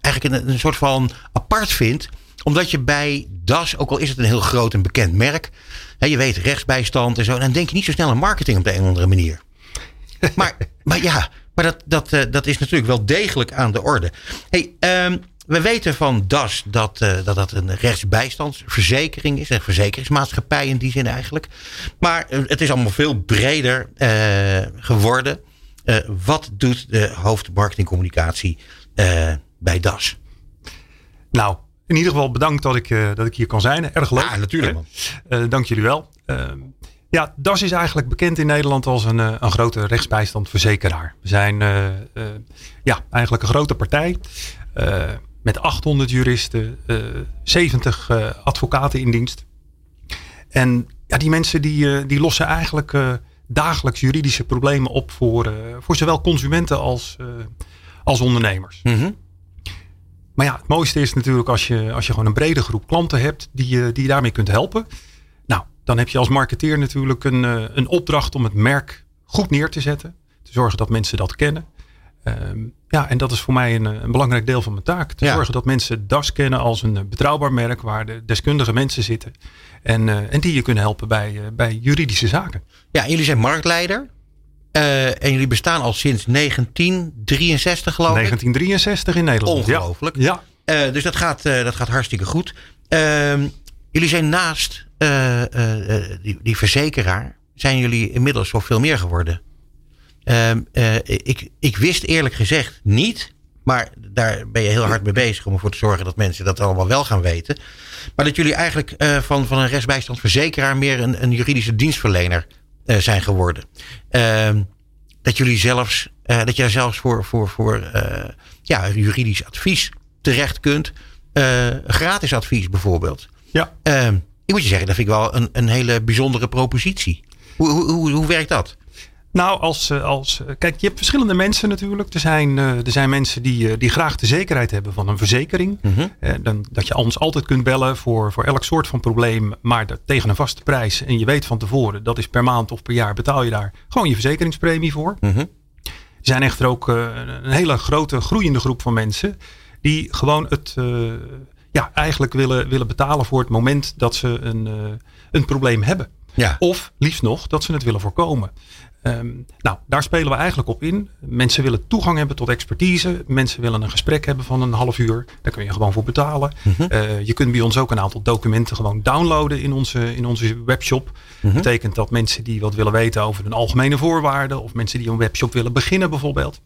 eigenlijk een, een soort van apart vind omdat je bij DAS, ook al is het een heel groot en bekend merk. Hè, je weet rechtsbijstand en zo. Dan denk je niet zo snel aan marketing op de een of andere manier. maar, maar ja, maar dat, dat, uh, dat is natuurlijk wel degelijk aan de orde. Hey, um, we weten van DAS dat, uh, dat dat een rechtsbijstandsverzekering is. Een verzekeringsmaatschappij in die zin eigenlijk. Maar uh, het is allemaal veel breder geworden. wat doet de hoofdmarketingcommunicatie bij DAS? Nou, in ieder geval bedankt dat ik, uh, dat ik hier kan zijn. Erg leuk. Ja, natuurlijk man. Uh, dank jullie wel. Ja, DAS is eigenlijk bekend in Nederland als een, een grote rechtsbijstandverzekeraar. We zijn ja, eigenlijk een grote partij. met 800 juristen, 70 advocaten in dienst. En ja, die mensen die, die lossen eigenlijk dagelijks juridische problemen op voor, voor zowel consumenten als, als ondernemers. Mm maar ja, het mooiste is natuurlijk als je, als je gewoon een brede groep klanten hebt die, je, die je daarmee kunt helpen. Nou, dan heb je als marketeer natuurlijk een, eh, een opdracht om het merk goed neer te zetten. Te zorgen dat mensen dat kennen. Ehm, ja, en dat is voor mij een, een belangrijk deel van mijn taak. Te zorgen dat mensen DAS kennen als een betrouwbaar merk waar de deskundige mensen zitten. En, uh, en die je kunnen helpen bij, uh, bij juridische zaken. Ja, jullie zijn marktleider. Uh, en jullie bestaan al sinds 1963 geloof ik. 1963 in Nederland. Ongelooflijk. Ja. Uh, dus dat gaat, uh, dat gaat hartstikke goed. Ehm, jullie zijn naast die, die, verzekeraar, zijn jullie inmiddels zo veel meer geworden. Ehm, ik, ik wist eerlijk gezegd niet, maar daar ben je heel hard mee bezig om ervoor te zorgen dat mensen dat allemaal wel gaan weten. Maar dat jullie eigenlijk van, van een rechtsbijstandsverzekeraar meer een, een juridische dienstverlener zijn geworden. Uh, dat jullie zelfs, uh, dat jij zelfs voor, voor, voor uh, ja, juridisch advies terecht kunt. gratis advies bijvoorbeeld. Ja. Ehm, ik moet je zeggen, dat vind ik wel een, een hele bijzondere propositie. Hoe, hoe, hoe, hoe werkt dat? Nou, als, als, kijk, je hebt verschillende mensen natuurlijk. Er zijn, er zijn mensen die, die graag de zekerheid hebben van een verzekering. Mhm. dan, dat je ons altijd kunt bellen voor, voor elk soort van probleem, maar dat, tegen een vaste prijs. En je weet van tevoren, dat is per maand of per jaar betaal je daar gewoon je verzekeringspremie voor. Mhm. Er zijn echter ook een hele grote groeiende groep van mensen die gewoon het ja, eigenlijk willen, willen betalen voor het moment dat ze een, een probleem hebben. Ja. Of liefst nog dat ze het willen voorkomen. Ehm, nou, daar spelen we eigenlijk op in. Mensen willen toegang hebben tot expertise. Mensen willen een gesprek hebben van een half uur. Daar kun je gewoon voor betalen. Mhm. Eh, je kunt bij ons ook een aantal documenten gewoon downloaden in onze, in onze webshop. Mhm. betekent dat mensen die wat willen weten over een algemene voorwaarden. Of mensen die een webshop willen beginnen bijvoorbeeld.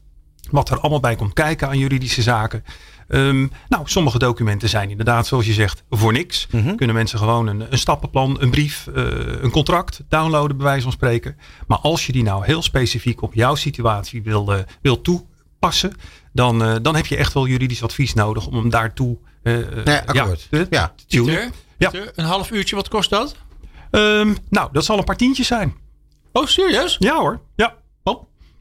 Wat er allemaal bij komt kijken aan juridische zaken. Ehm, nou, sommige documenten zijn inderdaad, zoals je zegt, voor niks. Mhm. Kunnen mensen gewoon een, een stappenplan, een brief, eh, een contract downloaden, bij wijze van spreken. Maar als je die nou heel specifiek op jouw situatie wil, eh, wil toepassen, dan, eh, dan heb je echt wel juridisch advies nodig om hem daartoe eh, Nee, akkoord. te- Ja. te tunen. Pieter, Ja. Een half uurtje, wat kost dat? Ehm, nou, dat zal een paar tientjes zijn. Oh, serieus? Ja hoor. Ja.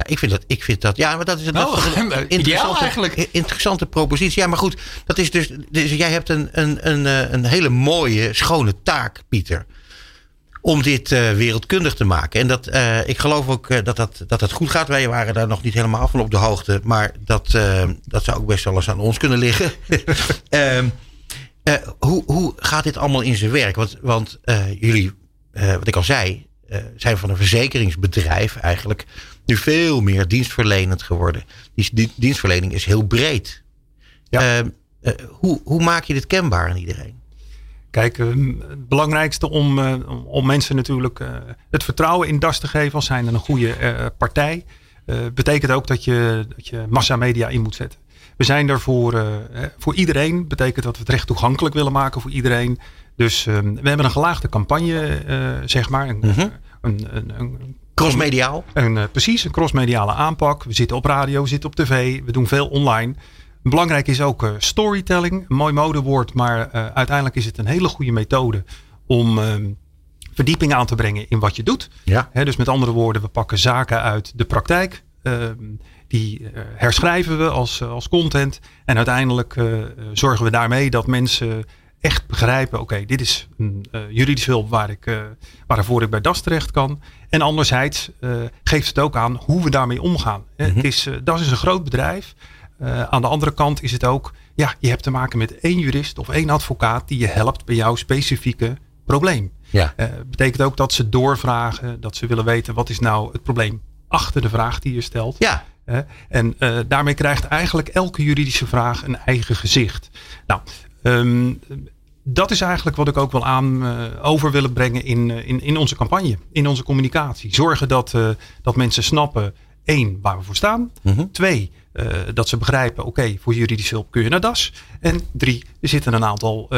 Ja, ik vind dat, ik vind dat, ja, maar dat is een, Nou, dat is een ideaal interessante, interessante propositie. Ja, maar goed, dat is dus, dus jij hebt een, een, een, eh, een hele mooie, schone taak, Pieter. Om dit eh, wereldkundig te maken. En dat, eh, ik geloof ook dat, dat, dat het goed gaat. Wij waren daar nog niet helemaal van op de hoogte. Maar dat, dat zou ook best wel eens aan ons kunnen liggen. Ehm, eh, hoe, hoe gaat dit allemaal in zijn werk? Want, want jullie, wat ik al zei, zijn van een verzekeringsbedrijf eigenlijk nu veel meer dienstverlenend geworden. Die die dienstverlening is heel breed. Ja. Ehm, eh, hoe, hoe maak je dit kenbaar aan iedereen? Kijk, ehm, het belangrijkste om, eh, om- mensen natuurlijk eh, het vertrouwen in DAS te geven als zijnde een goede eh, partij. eh, betekent ook dat je, dat je massamedia in moet zetten. We zijn er voor, eh, eh, voor iedereen. Betekent dat we het recht toegankelijk willen maken voor iedereen. Dus ehm, we hebben een gelaagde campagne, eh, zeg maar. Een, Mhm. een, een, een, Crossmediaal? een, eh, precies, een crossmediale aanpak. We zitten op radio, we zitten op tv, we doen veel online. Belangrijk is ook eh, storytelling, een mooi modewoord, maar eh, uiteindelijk is het een hele goede methode om ehm, verdieping aan te brengen in wat je doet. Ja. Dus met andere woorden, we pakken zaken uit de praktijk. ehm, die herschrijven we als, als content. En uiteindelijk zorgen we daarmee dat mensen echt begrijpen: oké, dit is een eh, juridische hulp waar ik, eh, waarvoor ik bij DAS terecht kan. En anderzijds eh, geeft het ook aan hoe we daarmee omgaan. Mhm. het is, DAS is een groot bedrijf. Aan de andere kant is het ook, ja, je hebt te maken met één jurist of één advocaat die je helpt bij jouw specifieke probleem. Ja. Betekent ook dat ze doorvragen, dat ze willen weten wat is nou het probleem achter de vraag die je stelt. Ja. En daarmee krijgt eigenlijk elke juridische vraag een eigen gezicht. Nou, ehm, dat is eigenlijk wat ik ook wel aan eh, over willen brengen in, eh, in, in onze campagne, in onze communicatie. Zorgen dat, eh, dat mensen snappen, één, waar we voor staan. Mhm. Twee, dat ze begrijpen, oké, voor juridische hulp kun je naar DAS. En drie, er zitten een aantal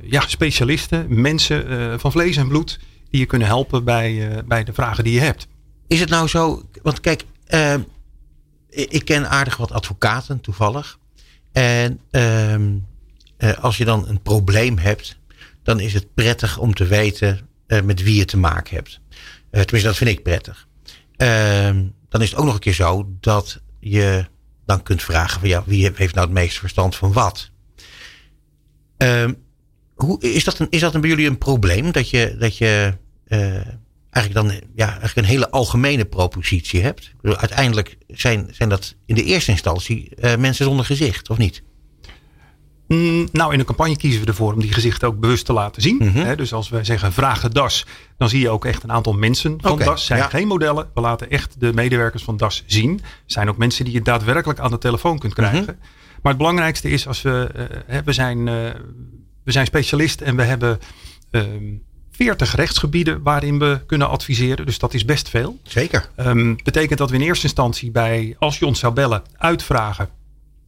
ja, specialisten, mensen van vlees en bloed, die je kunnen helpen bij, bij de vragen die je hebt. Is het nou zo, want kijk, eh, ik ken aardig wat advocaten toevallig. En ehm, eh, als je dan een probleem hebt, dan is het prettig om te weten eh, met wie je te maken hebt. Eh, tenminste, dat vind ik prettig. Ehm, dan is het ook nog een keer zo dat je dan kunt vragen van ja, wie heeft nou het meeste verstand van wat? Ehm, hoe, is, dat een, is dat bij jullie een probleem dat je, dat je eh, eigenlijk dan ja, eigenlijk een hele algemene propositie hebt? Uiteindelijk zijn, zijn dat in de eerste instantie eh, mensen zonder gezicht, of niet? Mm, nou, in een campagne kiezen we ervoor om die gezichten ook bewust te laten zien. Mhm. Dus als wij zeggen vraag de DAS, dan zie je ook echt een aantal mensen van DAS. zijn ja. geen modellen. We laten echt de medewerkers van DAS zien. Zijn ook mensen die je daadwerkelijk aan de telefoon kunt krijgen. Mhm. Maar het belangrijkste is als we, hè, we, zijn, eh, we zijn specialist en we hebben ehm 40 rechtsgebieden waarin we kunnen adviseren. Dus dat is best veel. Zeker. Ehm, betekent dat we in eerste instantie bij, als je ons zou bellen, uitvragen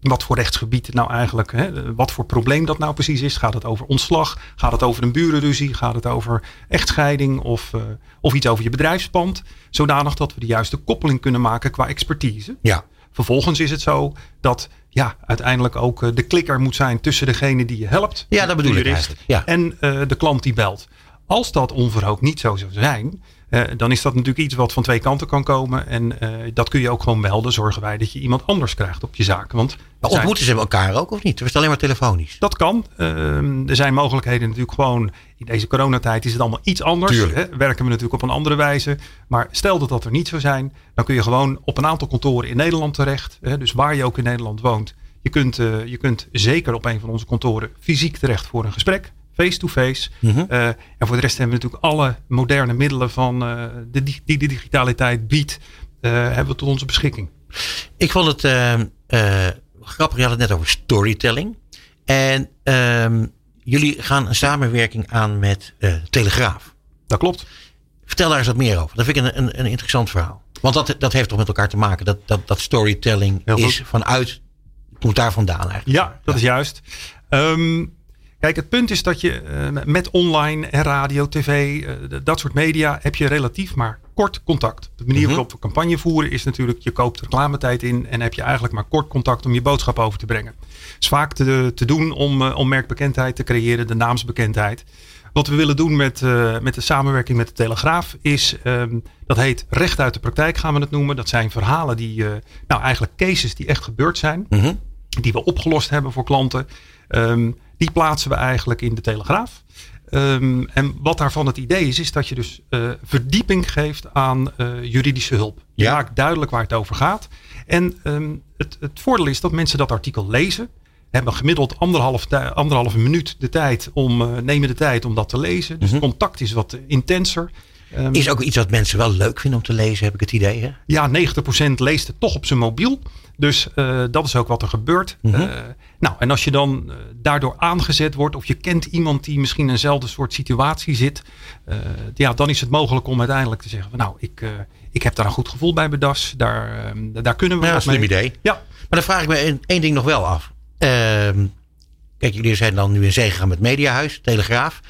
wat voor rechtsgebied nou eigenlijk, hè, wat voor probleem dat nou precies is. Gaat het over ontslag? Gaat het over een burenruzie? Gaat het over echtscheiding of, eh, of iets over je bedrijfspand? Zodanig dat we de juiste koppeling kunnen maken qua expertise. Ja. Vervolgens is het zo dat ja, uiteindelijk ook eh, de klikker moet zijn tussen degene die je helpt. Ja, dat bedoel ik jurist, eigenlijk, ja. En eh, de klant die belt. Als dat onverhoopt niet zo zou zijn, dan is dat natuurlijk iets wat van twee kanten kan komen. En dat kun je ook gewoon melden. Zorgen wij dat je iemand anders krijgt op je zaak. Want maar ontmoeten ze elkaar ook of niet? Of is het alleen maar telefonisch? Dat kan. Ehm, er zijn mogelijkheden natuurlijk gewoon. In deze coronatijd is het allemaal iets anders. Hè? Werken we natuurlijk op een andere wijze. Maar stel dat dat er niet zou zijn. Dan kun je gewoon op een aantal kantoren in Nederland terecht. Hè? Dus waar je ook in Nederland woont. Je kunt, uh, je kunt zeker op een van onze kantoren fysiek terecht voor een gesprek. Face-to-face. Mhm. Eh, en voor de rest hebben we natuurlijk alle moderne middelen van uh, de, die, die de digitaliteit biedt. hebben we tot onze beschikking. Ik vond het grappig, je had het net over storytelling. En ehm, jullie gaan een samenwerking aan met Telegraaf. Dat klopt. Vertel daar eens wat meer over. Dat vind ik een, een, een interessant verhaal. Want dat, dat heeft toch met elkaar te maken. Dat, dat, dat storytelling is vanuit komt daar vandaan eigenlijk. Ja, dat is juist. Ehm, kijk, het punt is dat je eh, met online en radio, tv, uh, dat soort media, heb je relatief maar kort contact. De manier mhm. waarop we campagne voeren is natuurlijk, je koopt reclametijd in en heb je eigenlijk maar kort contact om je boodschap over te brengen. Het is vaak te, te doen om, uh, om merkbekendheid te creëren, de naamsbekendheid. Wat we willen doen met, met de samenwerking met de Telegraaf is, um, dat heet recht uit de praktijk gaan we het noemen. Dat zijn verhalen die, nou eigenlijk cases die echt gebeurd zijn. Mm die we opgelost hebben voor klanten. Um, die plaatsen we eigenlijk in de Telegraaf. Um, en wat daarvan het idee is, is dat je dus uh, verdieping geeft aan uh, juridische hulp. Je ja. maakt duidelijk waar het over gaat. En um, het, het voordeel is dat mensen dat artikel lezen. Hebben gemiddeld anderhalf, anderhalve minuut de tijd om, uh, nemen de tijd om dat te lezen. Dus mm -hmm. contact is wat intenser. Um, is ook iets wat mensen wel leuk vinden om te lezen, heb ik het idee. Hè? Ja, 90% leest het toch op zijn mobiel. Dus uh, dat is ook wat er gebeurt. Mm -hmm. uh, nou, en als je dan uh, daardoor aangezet wordt, of je kent iemand die misschien in eenzelfde soort situatie zit, ja, dan is het mogelijk om uiteindelijk te zeggen: van, Nou, ik, ik heb daar een goed gevoel bij bedas. Daar, daar kunnen we. Ja, slim idee. Ja. Maar dan vraag ik me één, ding nog wel af. Ehm, kijk, jullie zijn dan nu in zee gegaan met Mediahuis, Telegraaf.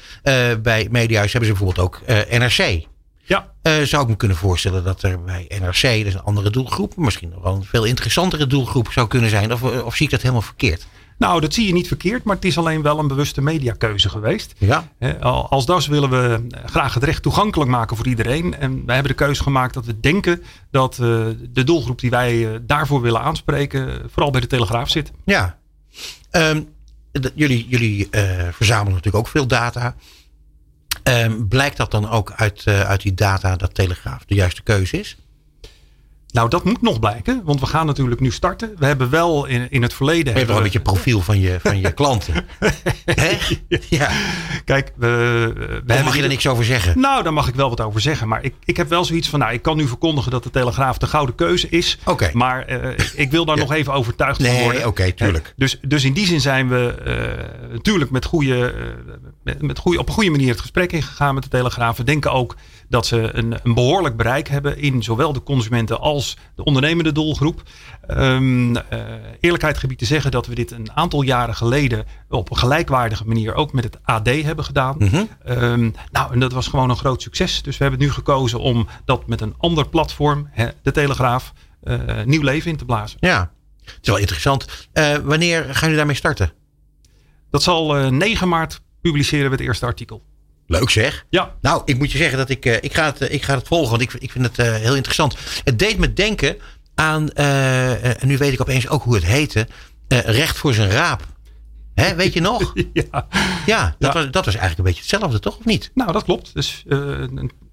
bij Mediahuis hebben ze bijvoorbeeld ook NRC. Ja. Uh, zou ik me kunnen voorstellen dat er bij NRC, dus een andere doelgroep, misschien nog wel een veel interessantere doelgroep zou kunnen zijn. Of, of zie ik dat helemaal verkeerd? Nou, dat zie je niet verkeerd, maar het is alleen wel een bewuste mediakeuze geweest. Ja. Als DAS willen we graag het recht toegankelijk maken voor iedereen. En wij hebben de keuze gemaakt dat we denken dat uh, de doelgroep die wij uh, daarvoor willen aanspreken, vooral bij de Telegraaf zit. Ja. Um, jullie jullie verzamelen natuurlijk ook veel data. Um, blijkt dat dan ook uit, uh, uit die data dat Telegraaf de juiste keuze is? Nou, dat moet nog blijken, want we gaan natuurlijk nu starten. We hebben wel in, in het verleden. Je hebt wel een beetje profiel van je, van je klanten. Hè? Ja. Kijk, we, we mag je er niks over zeggen? Nou, daar mag ik wel wat over zeggen. Maar ik, ik heb wel zoiets van, nou, ik kan nu verkondigen dat de Telegraaf de gouden keuze is. Oké. Okay. Maar uh, ik wil daar ja. nog even overtuigd nee, van worden. oké, okay, tuurlijk. Dus, dus in die zin zijn we uh, natuurlijk met goede, uh, met, met goede, op een goede manier het gesprek ingegaan met de Telegraaf. We denken ook dat ze een, een behoorlijk bereik hebben in zowel de consumenten als de ondernemende doelgroep. Um, uh, eerlijkheid gebied te zeggen dat we dit een aantal jaren geleden op een gelijkwaardige manier ook met het AD hebben gedaan. Mm -hmm. um, nou, en dat was gewoon een groot succes. Dus we hebben nu gekozen om dat met een ander platform, hè, de Telegraaf, uh, nieuw leven in te blazen. Ja, het is wel interessant. Uh, wanneer gaan jullie daarmee starten? Dat zal 9 maart publiceren we het eerste artikel. Leuk zeg. Ja. Nou, ik moet je zeggen dat ik, uh, ik, ga, het, uh, ik ga het volgen. Want ik, ik vind het uh, heel interessant. Het deed me denken aan, en nu weet ik opeens ook hoe het heette, recht voor zijn raap. Hè, weet je nog? ja. Ja, dat, ja. Was, dat was eigenlijk een beetje hetzelfde, toch? Of niet? Nou, dat klopt. Dus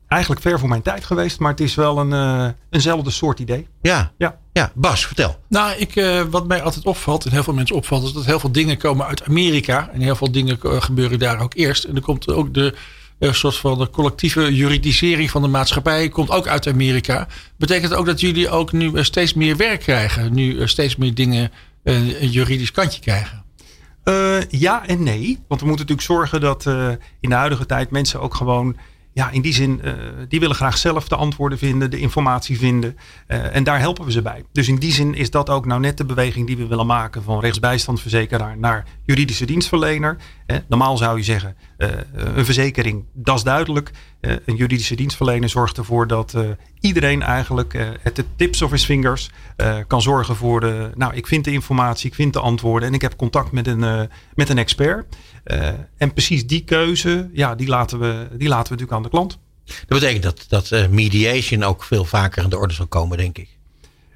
eigenlijk ver voor mijn tijd geweest, maar het is wel een, eenzelfde soort idee. Ja. ja. Ja, Bas, vertel. Nou, ik, uh, wat mij altijd opvalt, en heel veel mensen opvalt, is dat heel veel dingen komen uit Amerika. En heel veel dingen uh, gebeuren daar ook eerst. En er komt ook de uh, soort van de collectieve juridisering van de maatschappij, komt ook uit Amerika. Betekent ook dat jullie ook nu steeds meer werk krijgen? Nu steeds meer dingen een juridisch kantje krijgen? ja en nee. Want we moeten natuurlijk zorgen dat in de huidige tijd mensen ook gewoon ja, in die zin, uh, die willen graag zelf de antwoorden vinden, de informatie vinden. Uh, en daar helpen we ze bij. Dus in die zin is dat ook nou net de beweging die we willen maken van rechtsbijstandverzekeraar naar juridische dienstverlener. Eh, normaal zou je zeggen, een verzekering, dat is duidelijk. een juridische dienstverlener zorgt ervoor dat iedereen eigenlijk at the tips of his fingers kan zorgen voor de, nou ik vind de informatie, ik vind de antwoorden en ik heb contact met een, met een expert. Uh, en precies die keuze, ja, die laten, we, die laten we natuurlijk aan de klant. Dat betekent dat, dat mediation ook veel vaker aan de orde zal komen, denk ik.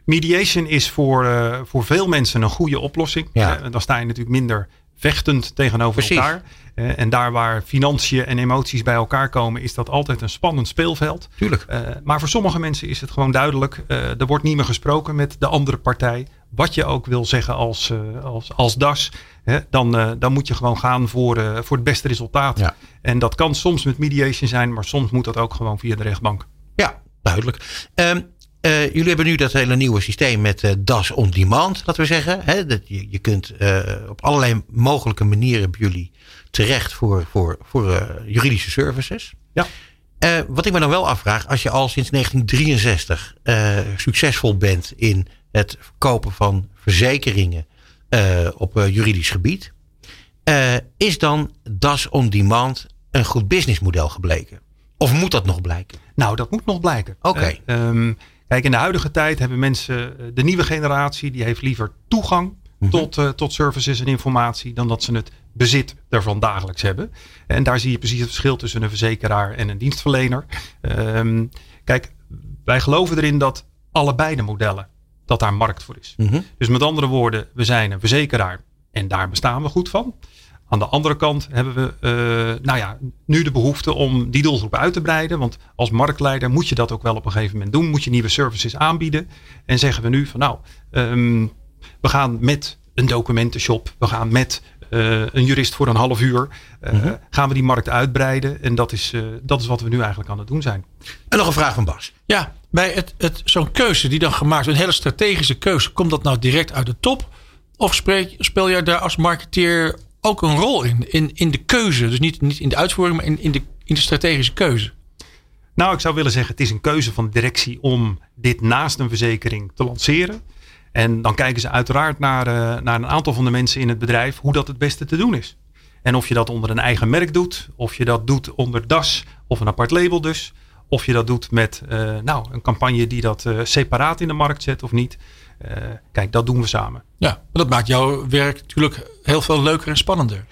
Mediation is voor, voor veel mensen een goede oplossing. Ja. dan sta je natuurlijk minder vechtend tegenover elkaar. Uh, en daar waar financiën en emoties bij elkaar komen, is dat altijd een spannend speelveld. Tuurlijk. Uh, maar voor sommige mensen is het gewoon duidelijk. Uh, er wordt niet meer gesproken met de andere partij. Wat je ook wil zeggen als, als, als DAS. Hè, dan, dan moet je gewoon gaan voor, voor het beste resultaat. Ja. En dat kan soms met mediation zijn, maar soms moet dat ook gewoon via de rechtbank. Ja, duidelijk. Um, uh, jullie hebben nu dat hele nieuwe systeem met uh, DAS on demand, laten we zeggen. Hè? Dat je, je kunt uh, op allerlei mogelijke manieren bij jullie terecht voor, voor, voor juridische services. Ja. wat ik me dan wel afvraag, als je al sinds 1963 succesvol bent in het verkopen van verzekeringen op juridisch gebied, is dan DAS on demand een goed businessmodel gebleken? Of moet dat nog blijken? Nou, dat moet nog blijken. Oké. Um, Kijk, in de huidige tijd hebben mensen, de nieuwe generatie, die heeft liever toegang mm-hmm. tot, uh, tot services en informatie dan dat ze het bezit daarvan dagelijks hebben. En daar zie je precies het verschil tussen een verzekeraar en een dienstverlener. Um, kijk, wij geloven erin dat allebei de modellen, dat daar markt voor is. Mm-hmm. Dus met andere woorden, we zijn een verzekeraar en daar bestaan we goed van. Aan de andere kant hebben we uh, nou ja, nu de behoefte om die doelgroep uit te breiden. Want als marktleider moet je dat ook wel op een gegeven moment doen. Moet je nieuwe services aanbieden. En zeggen we nu van nou, um, we gaan met een documentenshop. We gaan met uh, een jurist voor een half uur. Uh, mm-hmm. Gaan we die markt uitbreiden. En dat is, dat is wat we nu eigenlijk aan het doen zijn. En nog een vraag van Bas. Ja, bij het, het, zo'n keuze die dan gemaakt wordt. Een hele strategische keuze. Komt dat nou direct uit de top? Of spreek, speel jij daar als marketeer ook een rol in, in, in de keuze. Dus niet, niet in de uitvoering, maar in, in, de, in de strategische keuze. Nou, ik zou willen zeggen, het is een keuze van de directie om dit naast een verzekering te lanceren. En dan kijken ze uiteraard naar, uh, naar een aantal van de mensen in het bedrijf hoe dat het beste te doen is. En of je dat onder een eigen merk doet, of je dat doet onder DAS of een apart label dus. Of je dat doet met uh, nou, een campagne die dat uh, separaat in de markt zet of niet. Uh, kijk, dat doen we samen. Ja, maar dat maakt jouw werk natuurlijk heel veel leuker en spannender.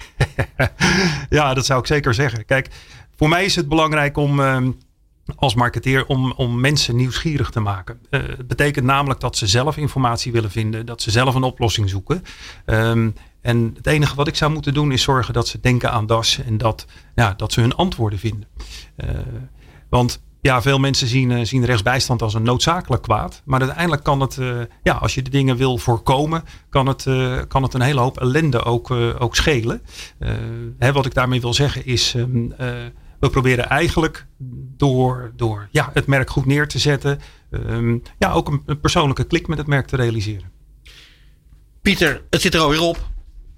ja, dat zou ik zeker zeggen. Kijk, voor mij is het belangrijk om uh, als marketeer om, om mensen nieuwsgierig te maken. Uh, het betekent namelijk dat ze zelf informatie willen vinden, dat ze zelf een oplossing zoeken. Um, en het enige wat ik zou moeten doen is zorgen dat ze denken aan DAS en dat, ja, dat ze hun antwoorden vinden. Uh, want ja, veel mensen zien, uh, zien rechtsbijstand als een noodzakelijk kwaad. Maar uiteindelijk kan het, uh, ja, als je de dingen wil voorkomen, kan het, uh, kan het een hele hoop ellende ook, ook schelen. Hè, wat ik daarmee wil zeggen is, um, we proberen eigenlijk door, door ja, het merk goed neer te zetten, um, ja, ook een, een persoonlijke klik met het merk te realiseren. Pieter, het zit er alweer op.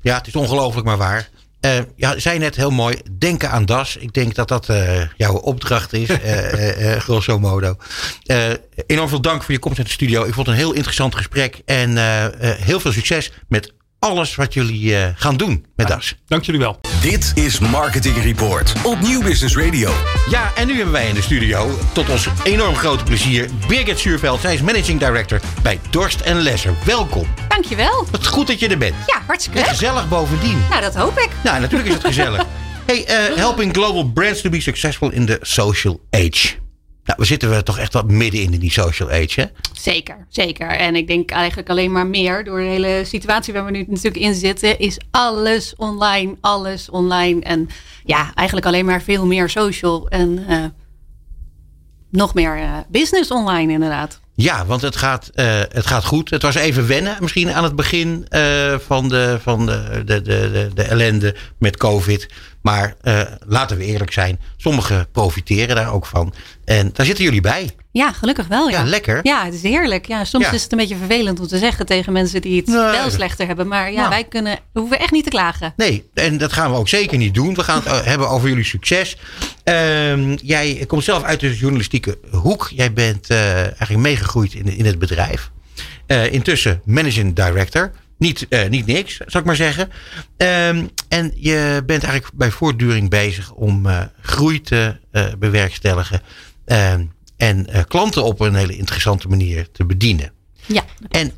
Ja, het is ongelooflijk maar waar. Uh, ja, zei net heel mooi, denken aan DAS. Ik denk dat dat uh, jouw opdracht is, uh, grosso modo. enorm veel dank voor je komst in de studio. Ik vond het een heel interessant gesprek. En heel veel succes met alles wat jullie gaan doen met ja, DAS. Dank jullie wel. Dit is Marketing Report op Nieuw Business Radio. Ja, en nu hebben wij in de studio, tot ons enorm grote plezier, Birgit Zuurveld. Zij is Managing Director bij Dorst Lesser. Welkom. Dankjewel. Wat goed dat je er bent. Ja, hartstikke En gezellig bovendien. Nou, dat hoop ik. Nou, natuurlijk is het gezellig. hey, uh, helping global brands to be successful in the social age. Nou, we zitten we toch echt wel midden in die social age, hè? Zeker, zeker. En ik denk eigenlijk alleen maar meer door de hele situatie waar we nu natuurlijk in zitten, is alles online, alles online. En ja, eigenlijk alleen maar veel meer social en uh, nog meer uh, business online inderdaad. Ja, want het gaat, uh, het gaat goed. Het was even wennen misschien aan het begin van, de, van de, de, de, de ellende met COVID. Maar uh, laten we eerlijk zijn, sommigen profiteren daar ook van. En daar zitten jullie bij. Ja, gelukkig wel. Ja, ja lekker. Ja, het is heerlijk. Ja, soms ja. is het een beetje vervelend om te zeggen tegen mensen die het nee. wel slechter hebben. Maar ja, nou. wij kunnen, we hoeven echt niet te klagen. Nee, en dat gaan we ook zeker niet doen. We gaan het hebben over jullie succes. Uh, jij komt zelf uit de journalistieke hoek. Jij bent uh, eigenlijk meegegroeid in, in het bedrijf. Intussen managing director. Niet, uh, niet niks, zou ik maar zeggen. Um, en je bent eigenlijk bij voortduring bezig om uh, groei te uh, bewerkstelligen. Uh, en klanten op een hele interessante manier te bedienen. Ja. En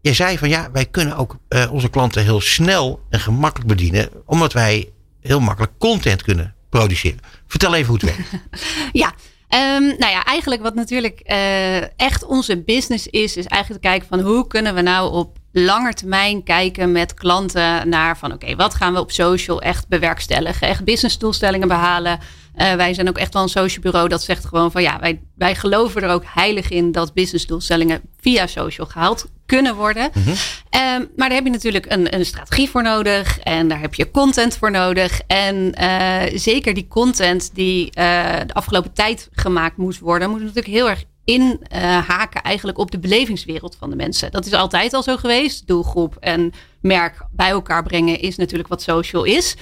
je zei van ja, wij kunnen ook onze klanten heel snel en gemakkelijk bedienen. Omdat wij heel makkelijk content kunnen produceren. Vertel even hoe het werkt. ja. Um, nou ja, eigenlijk wat natuurlijk uh, echt onze business is, is eigenlijk kijken van hoe kunnen we nou op langer termijn kijken met klanten naar van oké, wat gaan we op social echt bewerkstelligen, echt businessdoelstellingen behalen. Uh, wij zijn ook echt wel een social bureau dat zegt gewoon van ja, wij, wij geloven er ook heilig in dat businessdoelstellingen via social gehaald kunnen worden. Mm -hmm. um, maar daar heb je natuurlijk een, een, strategie voor nodig en daar heb je content voor nodig. En uh, zeker die content die uh, de afgelopen tijd gemaakt moest worden, moet natuurlijk heel erg inhaken uh, eigenlijk op de belevingswereld van de mensen. Dat is altijd al zo geweest. Doelgroep en merk bij elkaar brengen is natuurlijk wat social is.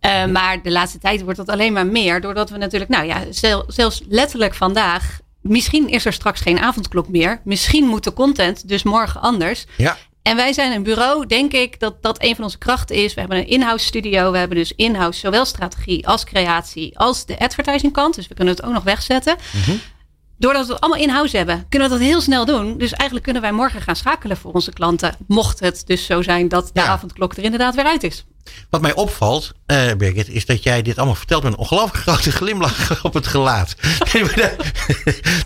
Uh, maar de laatste tijd wordt dat alleen maar meer. Doordat we natuurlijk, nou ja, zel, zelfs letterlijk vandaag. Misschien is er straks geen avondklok meer. Misschien moet de content dus morgen anders. Ja. En wij zijn een bureau, denk ik, dat dat een van onze krachten is. We hebben een in-house studio. We hebben dus in-house zowel strategie als creatie als de advertising kant. Dus we kunnen het ook nog wegzetten. Mm -hmm. Doordat we het allemaal in-house hebben, kunnen we dat heel snel doen. Dus eigenlijk kunnen wij morgen gaan schakelen voor onze klanten. Mocht het dus zo zijn dat de ja. avondklok er inderdaad weer uit is. Wat mij opvalt, uh, Birgit, is dat jij dit allemaal vertelt met een ongelooflijk grote glimlach op het gelaat.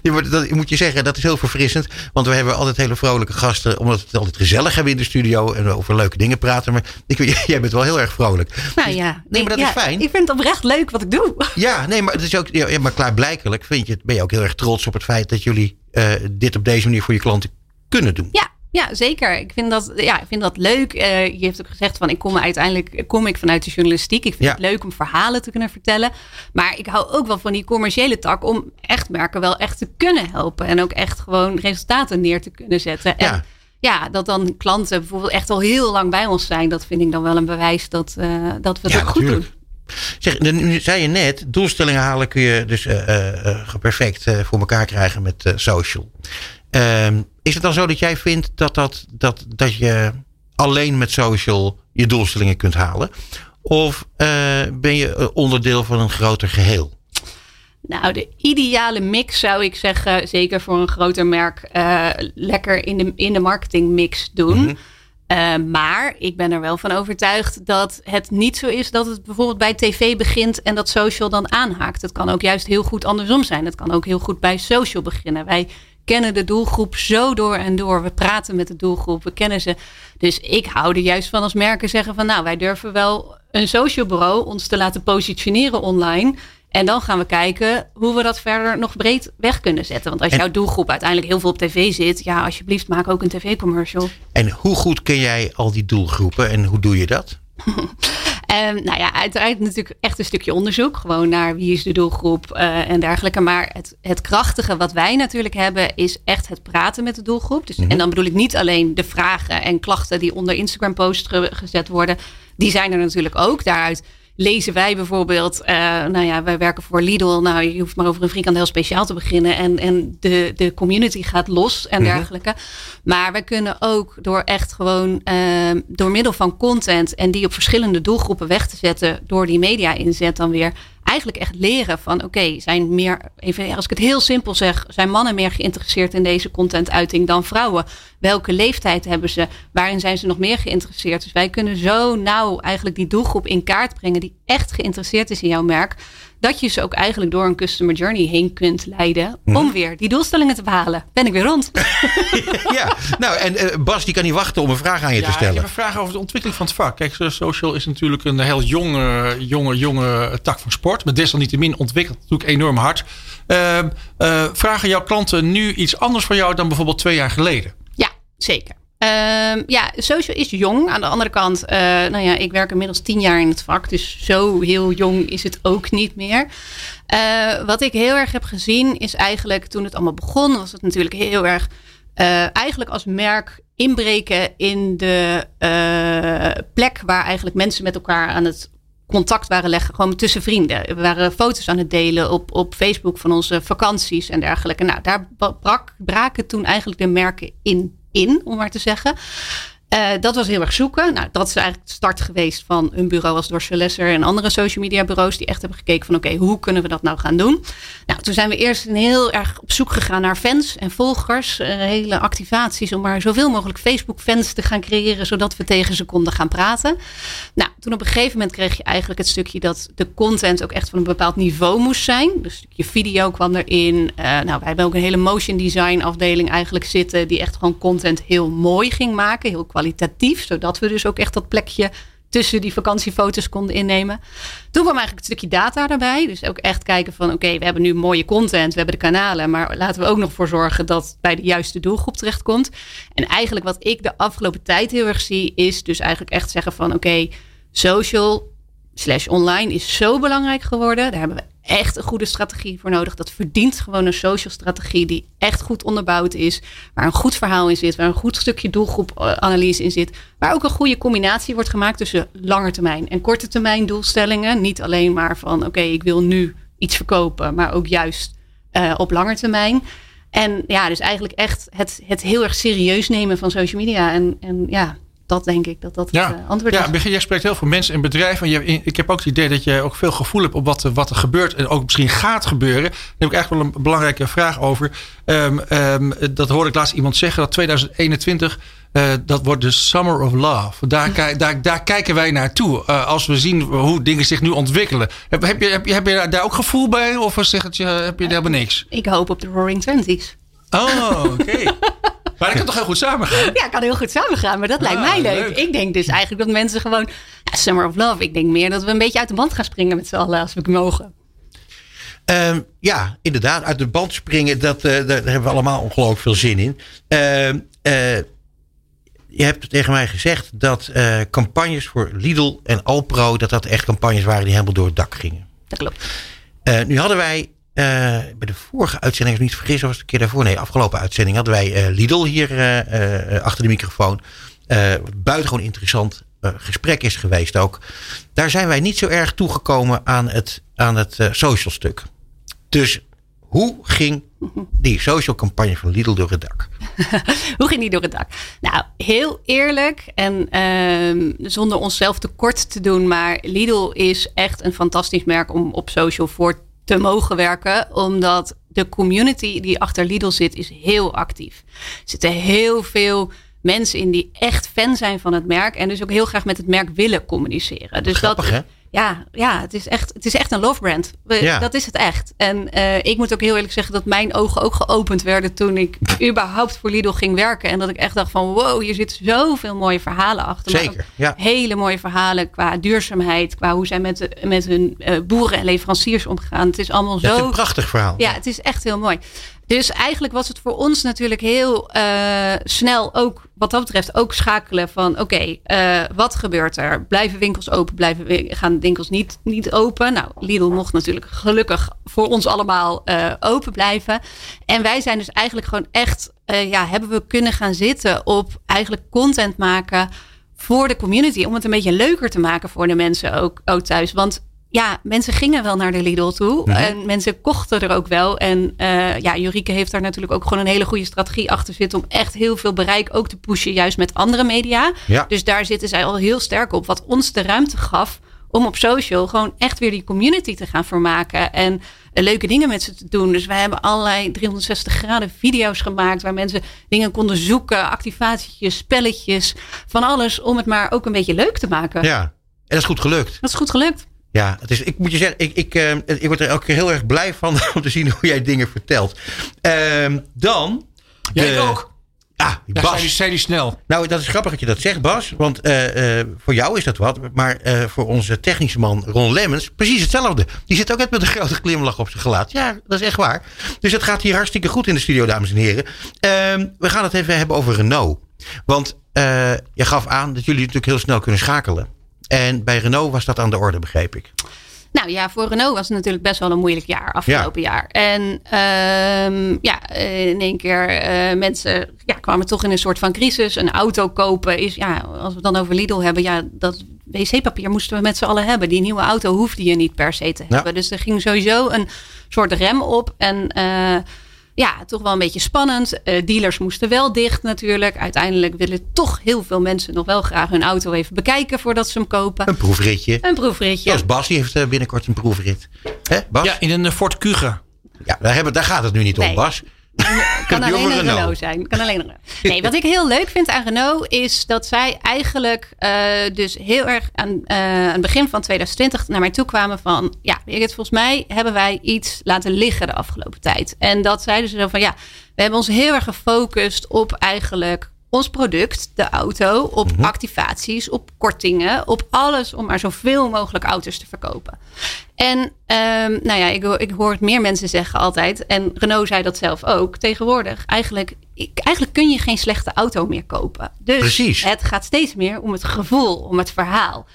dat moet je zeggen, dat is heel verfrissend. Want we hebben altijd hele vrolijke gasten, omdat we het altijd gezellig hebben in de studio en over leuke dingen praten. Maar ik, jij bent wel heel erg vrolijk. Nou ja, nee, maar dat ja, is fijn. Ik vind het oprecht leuk wat ik doe. Ja, nee, maar het is ook, ja, maar klaarblijkelijk vind je, ben je ook heel erg trots op het feit dat jullie uh, dit op deze manier voor je klanten kunnen doen. Ja, ja, zeker. Ik vind dat, ja, ik vind dat leuk. Uh, je hebt ook gezegd van ik kom uiteindelijk kom ik vanuit de journalistiek. Ik vind Ja. het leuk om verhalen te kunnen vertellen. Maar ik hou ook wel van die commerciële tak om echt merken wel echt te kunnen helpen. En ook echt gewoon resultaten neer te kunnen zetten. En Ja. dat dan klanten bijvoorbeeld echt al heel lang bij ons zijn. Dat vind ik dan wel een bewijs dat, eh, dat we het Ja, goed doen. natuurlijk. Zeg, nu zei je net, doelstellingen halen kun je dus eh, eh, eh, perfect eh, voor elkaar krijgen met eh, social. Ehm, is het dan zo dat jij vindt dat, dat, dat, dat je alleen met social je doelstellingen kunt halen? Of eh, ben je eh, onderdeel van een groter geheel? Nou, de ideale mix zou ik zeggen, zeker voor een groter merk, eh, lekker in de, in de marketingmix doen. Mhm. Maar ik ben er wel van overtuigd dat het niet zo is dat het bijvoorbeeld bij tv begint en dat social dan aanhaakt. Het kan ook juist heel goed andersom zijn. Het kan ook heel goed bij social beginnen. Wij kennen de doelgroep zo door en door. We praten met de doelgroep, we kennen ze. Dus ik hou er juist van als merken zeggen van nou, wij durven wel een social bureau ons te laten positioneren online. En dan gaan we kijken hoe we dat verder nog breed weg kunnen zetten. Want als En- jouw doelgroep uiteindelijk heel veel op tv zit, ja, alsjeblieft, maak ook een tv-commercial. En hoe goed ken jij al die doelgroepen en hoe doe je dat? En nou ja, uiteraard natuurlijk echt een stukje onderzoek. Gewoon naar wie is de doelgroep eh, en dergelijke. Maar het, het krachtige wat wij natuurlijk hebben, is echt het praten met de doelgroep. Dus, Mhm. En dan bedoel ik niet alleen de vragen en klachten die onder Instagram posts ge- gezet worden. Die zijn er natuurlijk ook. Daaruit lezen wij bijvoorbeeld, eh, nou ja, wij werken voor Lidl. Nou, je hoeft maar over een frikandel speciaal te beginnen. En, en de, de community gaat los en Mhm. dergelijke. Maar we kunnen ook door echt gewoon eh, door middel van content en die op verschillende doelgroepen weg te zetten, door die media inzet dan weer. Eigenlijk echt leren van oké, zijn meer, even als ik het heel simpel zeg, zijn mannen meer geïnteresseerd in deze contentuiting dan vrouwen? Welke leeftijd hebben ze? Waarin zijn ze nog meer geïnteresseerd? Dus wij kunnen zo nauw eigenlijk die doelgroep in kaart brengen die echt geïnteresseerd is in jouw merk. Dat je ze ook eigenlijk door een customer journey heen kunt leiden om weer die doelstellingen te behalen. Ben ik weer rond. ja, nou en eh, Bas die kan niet wachten om een vraag aan je Ja, te ik heb stellen. een vraag over de ontwikkeling van het vak. Kijk, social is natuurlijk een heel jonge, jonge, jonge tak van sport. Maar desalniettemin ontwikkelt het natuurlijk enorm hard. Ehm, eh, vragen jouw klanten nu iets anders van jou dan bijvoorbeeld twee jaar geleden? Ja, zeker. Ehm, ja, social is jong. Aan de andere kant, eh, nou ja, ik werk inmiddels tien jaar in het vak. Dus zo heel jong is het ook niet meer. Eh, wat ik heel erg heb gezien is eigenlijk toen het allemaal begon, was het natuurlijk heel erg eh, eigenlijk als merk inbreken in de plek waar eigenlijk mensen met elkaar aan het contact waren leggen, gewoon tussen vrienden. We waren foto's aan het delen op, op Facebook van onze vakanties en dergelijke. Nou, daar brak, braken toen eigenlijk de merken in, in om maar te zeggen. Uh, dat was heel erg zoeken. Nou, dat is eigenlijk de start geweest van een bureau als Dorsey Lesser en andere social media bureaus die echt hebben gekeken van oké, hoe kunnen we dat nou gaan doen? Nou, toen zijn we eerst heel erg op zoek gegaan naar fans en volgers, uh, hele activaties om maar zoveel mogelijk Facebook fans te gaan creëren, zodat we tegen ze konden gaan praten. Nou, toen op een gegeven moment kreeg je eigenlijk het stukje dat de content ook echt van een bepaald niveau moest zijn. Dus een stukje video kwam erin. Uh, nou, wij hebben ook een hele motion design afdeling eigenlijk zitten die echt gewoon content heel mooi ging maken, heel kwalitatief, zodat we dus ook echt dat plekje tussen die vakantiefoto's konden innemen. Toen kwam eigenlijk een stukje data erbij. Dus ook echt kijken van oké, we hebben nu mooie content, we hebben de kanalen, maar laten we ook nog voor zorgen dat het bij de juiste doelgroep terechtkomt. En eigenlijk wat ik de afgelopen tijd heel erg zie, is dus eigenlijk echt zeggen van oké, social slash online is zo belangrijk geworden. Daar hebben we echt een goede strategie voor nodig. Dat verdient gewoon een social strategie die echt goed onderbouwd is. Waar een goed verhaal in zit. Waar een goed stukje doelgroepanalyse in zit. Waar ook een goede combinatie wordt gemaakt tussen lange termijn en korte termijn doelstellingen. Niet alleen maar van oké, ik wil nu iets verkopen. Maar ook juist uh, op lange termijn. En ja, dus eigenlijk echt het, het heel erg serieus nemen van social media. En, en ja, dat denk ik dat dat ja. het uh, antwoord ja, is. Ja, jij spreekt heel veel mensen en bedrijven. Je, ik heb ook het idee dat je ook veel gevoel hebt op wat, wat er gebeurt en ook misschien gaat gebeuren. Daar heb ik eigenlijk wel een belangrijke vraag over. Um, um, dat hoorde ik laatst iemand zeggen dat 2021 uh, dat wordt de Summer of Love. Daar, daar, daar kijken wij naartoe. Uh, als we zien hoe dingen zich nu ontwikkelen. Heb, heb, je, heb, je, heb je daar ook gevoel bij? Of zeg het je, heb je helemaal niks? Ik hoop op de Roaring Twenties. Oh, oké. Okay. Maar dat kan toch heel goed samengaan? Ja, kan heel goed samengaan. Maar dat lijkt Ah, mij leuk. leuk. Ik denk dus eigenlijk dat mensen gewoon... Ja, Summer of Love. Ik denk meer dat we een beetje uit de band gaan springen met z'n allen als we mogen. Um, ja, inderdaad. Uit de band springen, dat, uh, daar, hebben we allemaal ongelooflijk veel zin in. Uh, uh, je hebt tegen mij gezegd dat eh, campagnes voor Lidl en Alpro... dat dat echt campagnes waren die helemaal door het dak gingen. Dat klopt. Uh, nu hadden wij bij de vorige uitzending, als ik niet vergis, was het een keer daarvoor. Nee, afgelopen uitzending hadden wij uh, Lidl hier uh, achter de microfoon. buitengewoon interessant gesprek is geweest ook. Daar zijn wij niet zo erg toegekomen aan het, aan het social stuk. Dus hoe ging die social campagne van Lidl door het dak? hoe ging die door het dak? Nou, heel eerlijk en uh, zonder onszelf tekort te doen, maar Lidl is echt een fantastisch merk om op social voor te mogen werken. Omdat de community die achter Lidl zit, is heel actief. Er zitten heel veel mensen in die echt fan zijn van het merk. En dus ook heel graag met het merk willen communiceren. Dus Grappig, dat, hè? Ja, ja het, is echt, het is echt een love brand. We, Ja. Dat is het echt. En uh, ik moet ook heel eerlijk zeggen dat mijn ogen ook geopend werden toen ik überhaupt voor Lidl ging werken. En dat ik echt dacht van wow, hier zitten zoveel mooie verhalen achter. Zeker, ja. Hele mooie verhalen qua duurzaamheid, qua hoe zij met, met hun uh, boeren en leveranciers omgaan. Het is allemaal Dat is zo een prachtig verhaal. ja, het is echt heel mooi. Dus eigenlijk was het voor ons natuurlijk heel uh, snel ook wat dat betreft ook schakelen van oké, uh, wat gebeurt er? Blijven winkels open? Blijven gaan winkels niet, niet open? Nou, Lidl mocht natuurlijk gelukkig voor ons allemaal uh, open blijven. En wij zijn dus eigenlijk gewoon echt, ja, hebben we kunnen gaan zitten op eigenlijk content maken voor de community. Om het een beetje leuker te maken voor de mensen ook, ook thuis. Want ja, mensen gingen wel naar de Lidl toe. Mhm. En mensen kochten er ook wel. En uh, ja, Jurike heeft daar natuurlijk ook gewoon een hele goede strategie achter zitten. Om echt heel veel bereik ook te pushen, juist met andere media. Ja. Dus daar zitten zij al heel sterk op. Wat ons de ruimte gaf om op social gewoon echt weer die community te gaan vermaken. En uh, leuke dingen met ze te doen. Dus wij hebben allerlei 360 graden video's gemaakt. Waar mensen dingen konden zoeken. Activatietjes, spelletjes. Van alles om het maar ook een beetje leuk te maken. Ja, en dat is goed gelukt. Dat is goed gelukt. Ja, het is, ik moet je zeggen, ik, ik, uh, ik word er elke keer heel erg blij van om te zien hoe jij dingen vertelt. Uh, dan. Jij ook. Ah, ja, Bas. Zei die, die snel. Nou, dat is grappig dat je dat zegt, Bas. Want uh, uh, voor jou is dat wat. Maar uh, voor onze technische man Ron Lemmens, precies hetzelfde. Die zit ook net met een grote glimlach op zijn gelaat. Ja, dat is echt waar. Dus het gaat hier hartstikke goed in de studio, dames en heren. Ehm, we gaan het even hebben over Renault. Want je gaf aan dat jullie natuurlijk heel snel kunnen schakelen. En bij Renault was dat aan de orde, begreep ik. Nou ja, voor Renault was het natuurlijk best wel een moeilijk jaar afgelopen ja. jaar. En um, ja, in één keer uh, mensen ja, kwamen toch in een soort van crisis. Een auto kopen is, ja, als we het dan over Lidl hebben, ja, dat wc-papier moesten we met z'n allen hebben. Die nieuwe auto hoefde je niet per se te hebben. Ja. Dus er ging sowieso een soort rem op. En uh, ja, toch wel een beetje spannend. Uh, dealers moesten wel dicht natuurlijk. Uiteindelijk willen toch heel veel mensen nog wel graag hun auto even bekijken voordat ze hem kopen. Een proefritje. Een proefritje. Zoals Bas, die heeft binnenkort een proefrit. Hè, Bas? Ja, in een Ford Kuga. Ja, daar, hebben, daar gaat het nu niet om, Bas. Kan alleen een Renault, zijn. Kan alleen een Nee, wat ik heel leuk vind aan Renault is dat zij eigenlijk uh, dus heel erg aan, uh, aan het begin van 2020 naar mij toe kwamen van ja, volgens mij hebben wij iets laten liggen de afgelopen tijd. En dat zeiden ze zo van ja, we hebben ons heel erg gefocust op eigenlijk ons product, de auto, op mhm. activaties, op kortingen, op alles om maar zoveel mogelijk auto's te verkopen. En um, nou ja, ik, ik hoor het meer mensen zeggen altijd, en Renault zei dat zelf ook, tegenwoordig, eigenlijk, ik, eigenlijk kun je geen slechte auto meer kopen. Dus Precies. het gaat steeds meer om het gevoel, om het verhaal.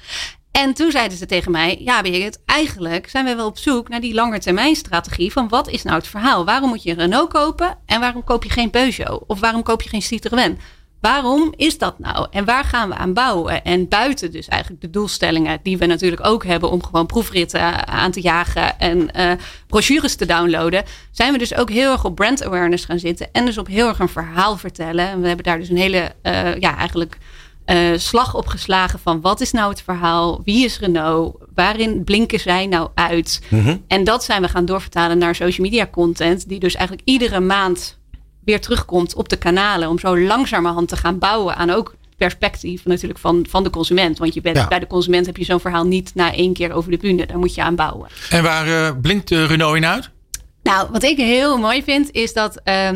En toen zeiden ze tegen mij: Ja, Birgit, eigenlijk zijn we wel op zoek naar die langetermijnstrategie van wat is nou het verhaal? Waarom moet je een Renault kopen en waarom koop je geen Peugeot? Of waarom koop je geen Citroën? Waarom is dat nou? En waar gaan we aan bouwen? En buiten dus eigenlijk de doelstellingen die we natuurlijk ook hebben om gewoon proefritten aan te jagen en uh, brochures te downloaden, zijn we dus ook heel erg op brand awareness gaan zitten en dus op heel erg een verhaal vertellen. En we hebben daar dus een hele, uh, ja, eigenlijk uh, slag op geslagen van wat is nou het verhaal? Wie is Renault? Waarin blinken zij nou uit? Mm En dat zijn we gaan doorvertalen naar social media content, die dus eigenlijk iedere maand weer terugkomt op de kanalen. Om zo langzamerhand te gaan bouwen aan ook perspectief natuurlijk van, van de consument. Want je bent, bij de consument heb je zo'n verhaal niet na één keer over de bühne. Daar moet je aan bouwen. En waar uh, blinkt uh, Renault in uit? Nou, wat ik heel mooi vind is dat... Uh,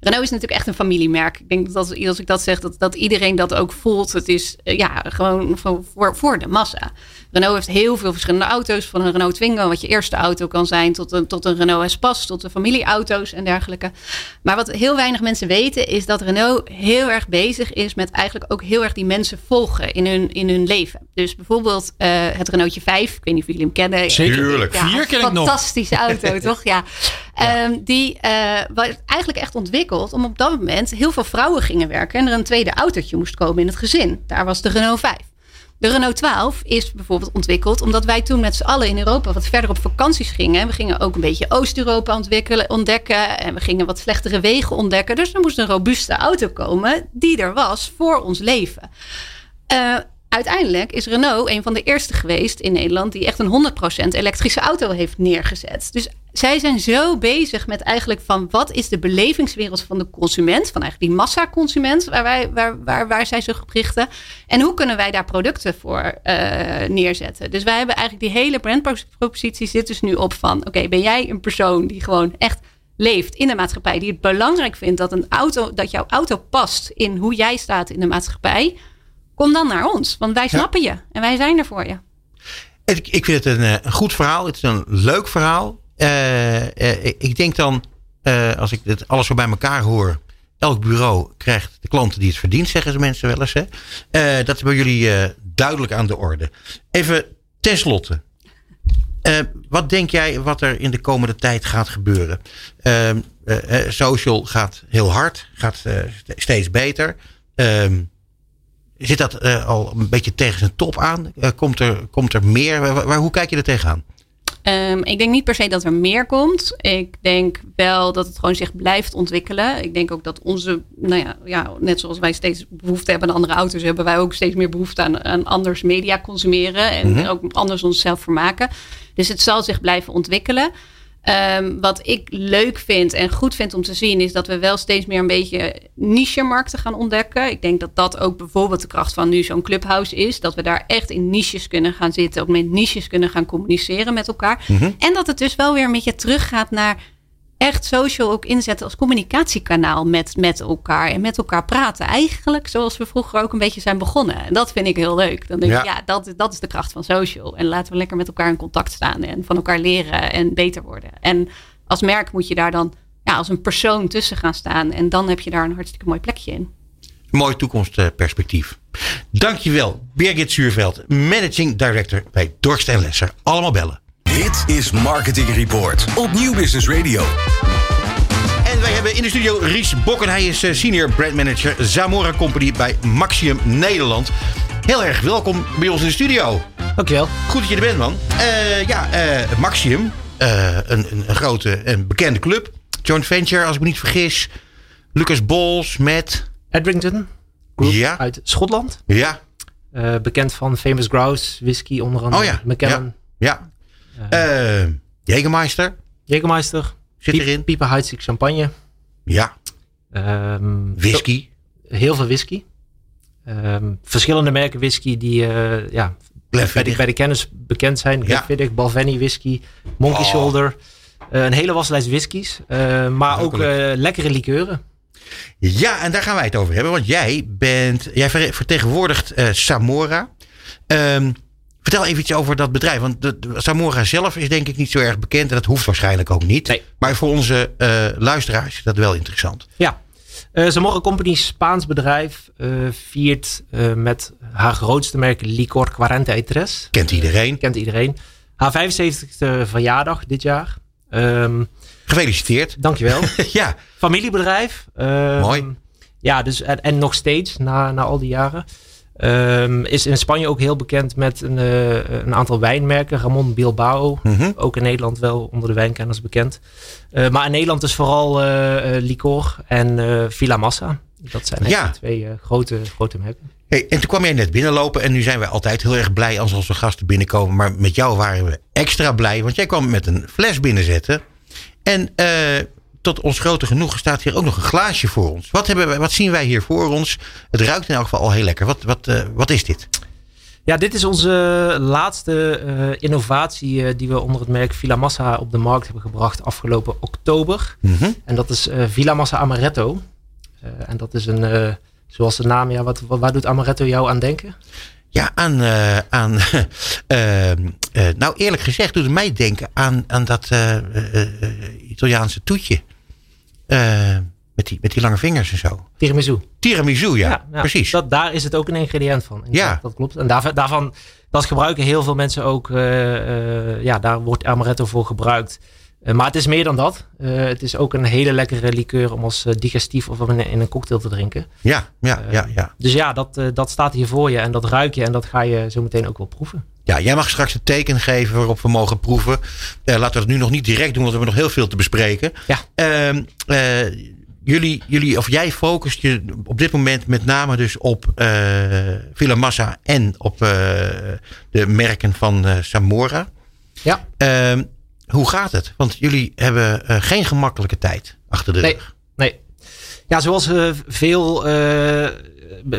Renault is natuurlijk echt een familiemerk. Ik denk dat als ik dat zeg, dat, dat iedereen dat ook voelt. Het is ja, gewoon voor, voor de massa. Renault heeft heel veel verschillende auto's. Van een Renault Twingo, wat je eerste auto kan zijn, tot een, tot een Renault Espace, tot de familieauto's en dergelijke. Maar wat heel weinig mensen weten, is dat Renault heel erg bezig is met eigenlijk ook heel erg die mensen volgen in hun, in hun leven. Dus bijvoorbeeld uh, het Renaultje 5, ik weet niet of jullie hem kennen. Zeker. Ja, Vier ken ik nog. Fantastische auto, toch? Ja. Um, die uh, eigenlijk echt ontwikkeld om op dat moment heel veel vrouwen gingen werken en er een tweede autootje moest komen in het gezin. Daar was de Renault 5. De Renault 12 is bijvoorbeeld ontwikkeld omdat wij toen met z'n allen in Europa wat verder op vakanties gingen. We gingen ook een beetje Oost-Europa ontwikkelen, ontdekken en we gingen wat slechtere wegen ontdekken. Dus er moest een robuuste auto komen die er was voor ons leven. Uh, uiteindelijk is Renault een van de eerste geweest in Nederland die echt een 100% elektrische auto heeft neergezet. Dus zij zijn zo bezig met eigenlijk van wat is de belevingswereld van de consument, van eigenlijk die massaconsument waar, wij, waar, waar, waar zij zich op richten. En hoe kunnen wij daar producten voor uh, neerzetten? Dus wij hebben eigenlijk die hele brandpropositie zit dus nu op van oké, ben jij een persoon die gewoon echt leeft in de maatschappij, die het belangrijk vindt dat een auto, dat jouw auto past in hoe jij staat in de maatschappij Kom dan naar ons, want wij snappen je en wij zijn er voor je. Ik, ik vind het een, eh, een, goed verhaal. Het is een leuk verhaal. Uh, uh, ik denk dan, als ik dit alles zo bij elkaar hoor. Elk bureau krijgt de klanten die het verdient, zeggen ze mensen wel eens. Hè? dat is bij jullie duidelijk aan de orde. Even tenslotte. wat denk jij wat er in de komende tijd gaat gebeuren? Ehm, social gaat heel hard, gaat steeds beter. Ehm, Zit dat al een beetje tegen zijn top aan? Komt, er, komt er meer? Waar, hoe kijk je er tegenaan? Um, ik denk niet per se dat er meer komt. Ik denk wel dat het gewoon zich blijft ontwikkelen. Ik denk ook dat onze, nou ja, ja net zoals wij steeds behoefte hebben aan andere auto's, hebben wij ook steeds meer behoefte aan, aan anders media consumeren en mm -hmm. ook anders onszelf vermaken. Dus het zal zich blijven ontwikkelen. Um, wat ik leuk vind en goed vind om te zien, is dat we wel steeds meer een beetje niche-markten gaan ontdekken. Ik denk dat dat ook bijvoorbeeld de kracht van nu zo'n clubhouse is. Dat we daar echt in niches kunnen gaan zitten, ook met niches kunnen gaan communiceren met elkaar. Mm -hmm. En dat het dus wel weer een beetje teruggaat naar echt social ook inzetten als communicatiekanaal met, met elkaar. En met elkaar praten. Eigenlijk zoals we vroeger ook een beetje zijn begonnen. En dat vind ik heel leuk. Dan denk ja. ik, ja, dat, dat is de kracht van social. En laten we lekker met elkaar in contact staan. En van elkaar leren en beter worden. En als merk moet je daar dan ja, als een persoon tussen gaan staan. En dan heb je daar een hartstikke mooi plekje in. Mooi toekomstperspectief. Dankjewel, Birgit Zuurveld, Managing Director bij Dorst en Lesser. Allemaal bellen. Dit is Marketing Report op Nieuw Business Radio. En wij hebben in de studio Ries Bokken. Hij is Senior Brand Manager Zamora Company bij Maxium Nederland. Heel erg welkom bij ons in de studio. Dankjewel. Goed dat je er bent, man. Uh, ja, uh, Maxium, uh, een, een, grote en bekende club. joint venture, als ik me niet vergis. Lucas Bols met... Edrington Group Ja. uit Schotland. Ja, Eh, bekend van Famous Grouse, whisky onder andere. Oh ja, McKellen, ja. Eh Jägermeister Jägermeister, zit Piep- erin. Pieper Heidsieck champagne. Ja, ehm, whisky. Heel veel whisky. Ehm, verschillende merken whisky die eh, ja, bij, de, bij de kennis bekend zijn. Ja. Glenfiddich, Balvenie whisky, Monkey Oh. Shoulder. Een hele waslijst whiskies. eh, maar ook lekkere likeuren. Ja, en daar gaan wij het over hebben. Want jij bent, jij ver- vertegenwoordigt Samora. Ehm, vertel even iets over dat bedrijf. Want de, de- Samora zelf is denk ik niet zo erg bekend. En dat hoeft waarschijnlijk ook niet. Nee. Maar voor onze eh, luisteraars is dat wel interessant. Ja. Eh Zamora Company, Spaans bedrijf, eh, viert met haar grootste merk Licor 43. Kent iedereen. Kent iedereen. Haar 75ste verjaardag dit jaar. Ehm, Gefeliciteerd. dankjewel. ja, Familiebedrijf. Ehm, Mooi. Ja, dus, en, en nog steeds, na, na al die jaren. Ehm, is in Spanje ook heel bekend met een, eh, een aantal wijnmerken. Ramon Bilbao, Mhm. ook in Nederland wel onder de wijnkenners bekend. Eh, maar in Nederland is vooral eh eh, Licor en Villa Massa. Dat zijn Ja. twee grote, grote merken. Hey, en toen kwam jij net binnenlopen. En nu zijn wij altijd heel erg blij als onze gasten binnenkomen. Maar met jou waren we extra blij. Want jij kwam met een fles binnenzetten. En tot ons grote genoegen staat hier ook nog een glaasje voor ons. Wat, hebben wij, wat zien wij hier voor ons? Het ruikt in elk geval al heel lekker. Wat, wat, eh, wat is dit? Ja, dit is onze laatste eh, innovatie eh, die we onder het merk Villa Massa op de markt hebben gebracht afgelopen oktober. Mhm. En dat is Villa Massa Amaretto. En dat is een, zoals de naam, ja, wat, wat- waar doet Amaretto jou aan denken? Ja, aan. aan eh, eh, nou, eerlijk gezegd doet het mij denken aan, aan dat Italiaanse toetje. Eh, met, die, met die lange vingers en zo. Tiramisu. Tiramisu, ja, precies. Dat, daar is het ook een ingrediënt van. Ja. Dat klopt. En daarvan, daarvan, dat gebruiken heel veel mensen ook. eh, eh, ja, daar wordt Amaretto voor gebruikt. Maar het is meer dan dat. Het is ook een hele lekkere liqueur om als digestief of in een, in een cocktail te drinken. Ja, ja, ja, ja. Dus ja, dat, dat staat hier voor je en dat ruik je en dat ga je zo meteen ook wel proeven. Ja, jij mag straks het teken geven waarop we mogen proeven. Eh, laten we het nu nog niet direct doen, want we hebben nog heel veel te bespreken. Ja. Ehm, eh, jullie, jullie, of jij focust je op dit moment met name dus op eh Villa Massa en op de merken van Samora. Ja. Ehm, hoe gaat het? Want jullie hebben geen gemakkelijke tijd achter de Nee. rug. Nee. Ja, zoals veel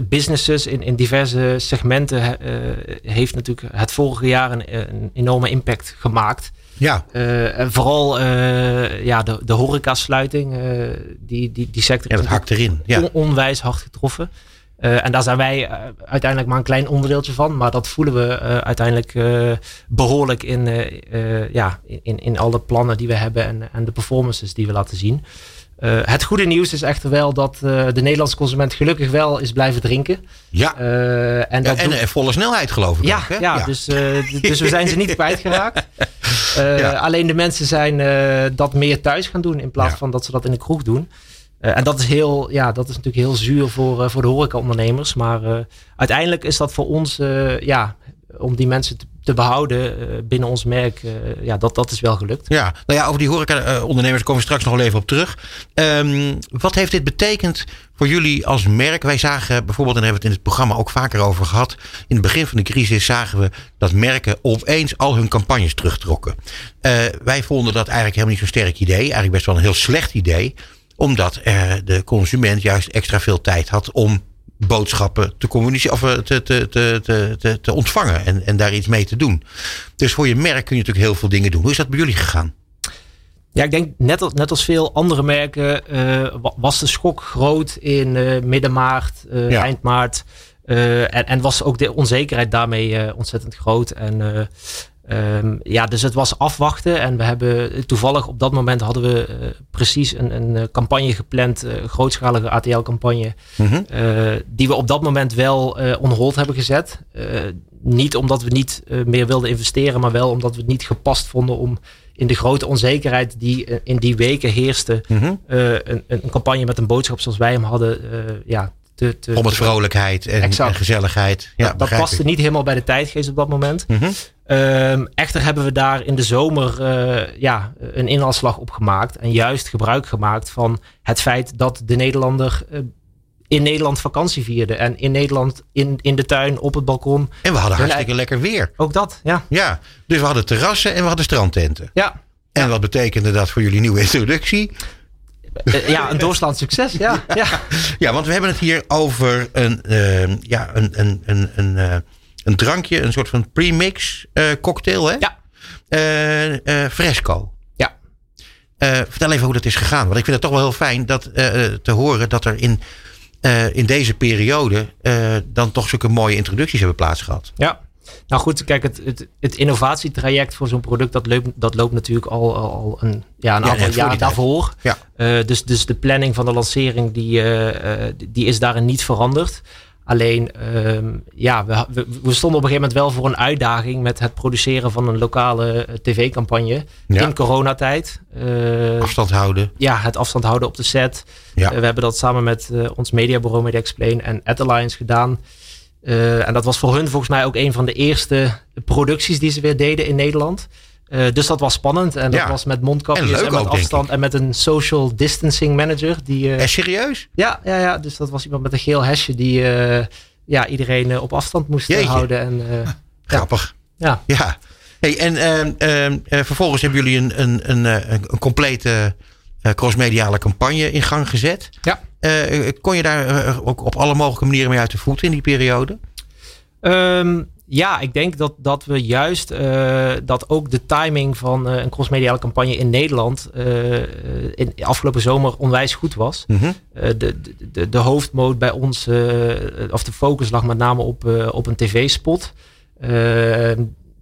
businesses in, in diverse segmenten eh, heeft natuurlijk het vorige jaar een, een enorme impact gemaakt. Ja. Eh, en vooral eh, ja, de, de horecasluiting, eh die, die, die sector Ja, dat hakt erin. Ja. on- onwijs hard getroffen. Eh, en daar zijn wij eh, uiteindelijk maar een klein onderdeeltje van. Maar dat voelen we eh, uiteindelijk eh, behoorlijk in, eh, eh, ja, in, in alle plannen die we hebben en, en de performances die we laten zien. Eh, het goede nieuws is echter wel dat eh, de Nederlandse consument gelukkig wel is blijven drinken. Ja. Eh, en Ja, dat en doet- volle snelheid geloof ik ja, ook, hè? ja, Dus, eh, d- dus we zijn ze niet kwijtgeraakt. Ja. Alleen de mensen zijn dat meer thuis gaan doen in plaats Ja. van dat ze dat in de kroeg doen. En dat is, heel, ja, dat is natuurlijk heel zuur voor, voor de horecaondernemers. Maar uiteindelijk is dat voor ons, ja, om die mensen te, te behouden eh, binnen ons merk, eh, ja, dat, dat is wel gelukt. Ja, nou ja, over die horeca-ondernemers komen we straks nog wel even op terug. Ehm, wat heeft dit betekend voor jullie als merk? Wij zagen bijvoorbeeld, en daar hebben we het in het programma ook vaker over gehad. In het begin van de crisis zagen we dat merken opeens al hun campagnes terugtrokken. Eh, wij vonden dat eigenlijk helemaal niet zo'n sterk idee. Eigenlijk best wel een heel slecht idee. Omdat eh, de consument juist extra veel tijd had om boodschappen te communiceren of eh, te, te, te, te, ontvangen en, en daar iets mee te doen. Dus voor je merk kun je natuurlijk heel veel dingen doen. Hoe is dat bij jullie gegaan? Ja, ik denk net, als- net als veel andere merken eh, wa- was de schok groot in eh, midden maart, Ja. eind maart. En, en was ook de onzekerheid daarmee ontzettend groot. En eh, ehm, ja, dus het was afwachten. En we hebben toevallig op dat moment hadden we eh, precies een, een eh, campagne gepland, eh, een grootschalige ATL-campagne. Mhm. die we op dat moment wel eh on hold hebben gezet. Niet omdat we niet meer wilden investeren, maar wel omdat we het niet gepast vonden om in de grote onzekerheid die in die weken heerste, Mhm. een, een campagne met een boodschap zoals wij hem hadden, ja, te, te Om het vrolijkheid en, en gezelligheid. Ja, dat, dat paste niet helemaal bij de tijdgeest op dat moment. Mhm. Ehm, echter hebben we daar in de zomer eh, ja, een inhaalslag op gemaakt. En juist gebruik gemaakt van het feit dat de Nederlander eh, in Nederland vakantie vierde. En in Nederland in, in de tuin, op het balkon. En we hadden hartstikke lekker weer. Ook dat, ja. Ja, dus we hadden terrassen en we hadden strandtenten. Ja. En wat betekende dat voor jullie nieuwe introductie? Uh, ja, een doorslaand succes. Ja, ja. ja, want we hebben het hier over een, uh, ja, een, een, een, een, uh, een drankje, een soort van premix cocktail, hè? Ja. fresco. Ja. vertel even hoe dat is gegaan. Want ik vind het toch wel heel fijn dat, te horen dat er in, in deze periode dan toch zulke mooie introducties hebben plaatsgehad. Ja. Nou goed, kijk, het, het, het innovatietraject voor zo'n product, dat loopt, dat loopt natuurlijk al, al een, ja, een aantal jaar daarvoor. Ja. Uh, dus, dus de planning van de lancering, die, uh, die is daarin niet veranderd. Alleen, uh, ja, we, we, we, stonden op een gegeven moment wel voor een uitdaging met het produceren van een lokale tv-campagne ja. in coronatijd. afstand houden. Ja, het afstand houden op de set. Ja. we hebben dat samen met ons mediabureau MediaExplain en Ad Alliance gedaan. Uh, en dat was voor hun volgens mij ook een van de eerste producties die ze weer deden in Nederland. Uh, dus dat was spannend. En dat ja. was met mondkapjes en, met ook, afstand. En met een social distancing manager. Die, uh, en serieus? Ja, ja, ja, dus dat was iemand met een geel hesje die ja, iedereen op afstand moest Jeetje. houden. En, Grappig. Ja. ja. Hey, en vervolgens hebben jullie een, een, een, een complete crossmediale campagne in gang gezet. Ja. Uh, kon je daar uh, ook op alle mogelijke manieren mee uit de voeten in die periode? Um, ja, ik denk dat, dat we juist uh, dat ook de timing van een crossmediale campagne in Nederland in afgelopen zomer onwijs goed was. Mm -hmm. de, de, de hoofdmoot bij ons, of de focus lag met name op, op een tv-spot.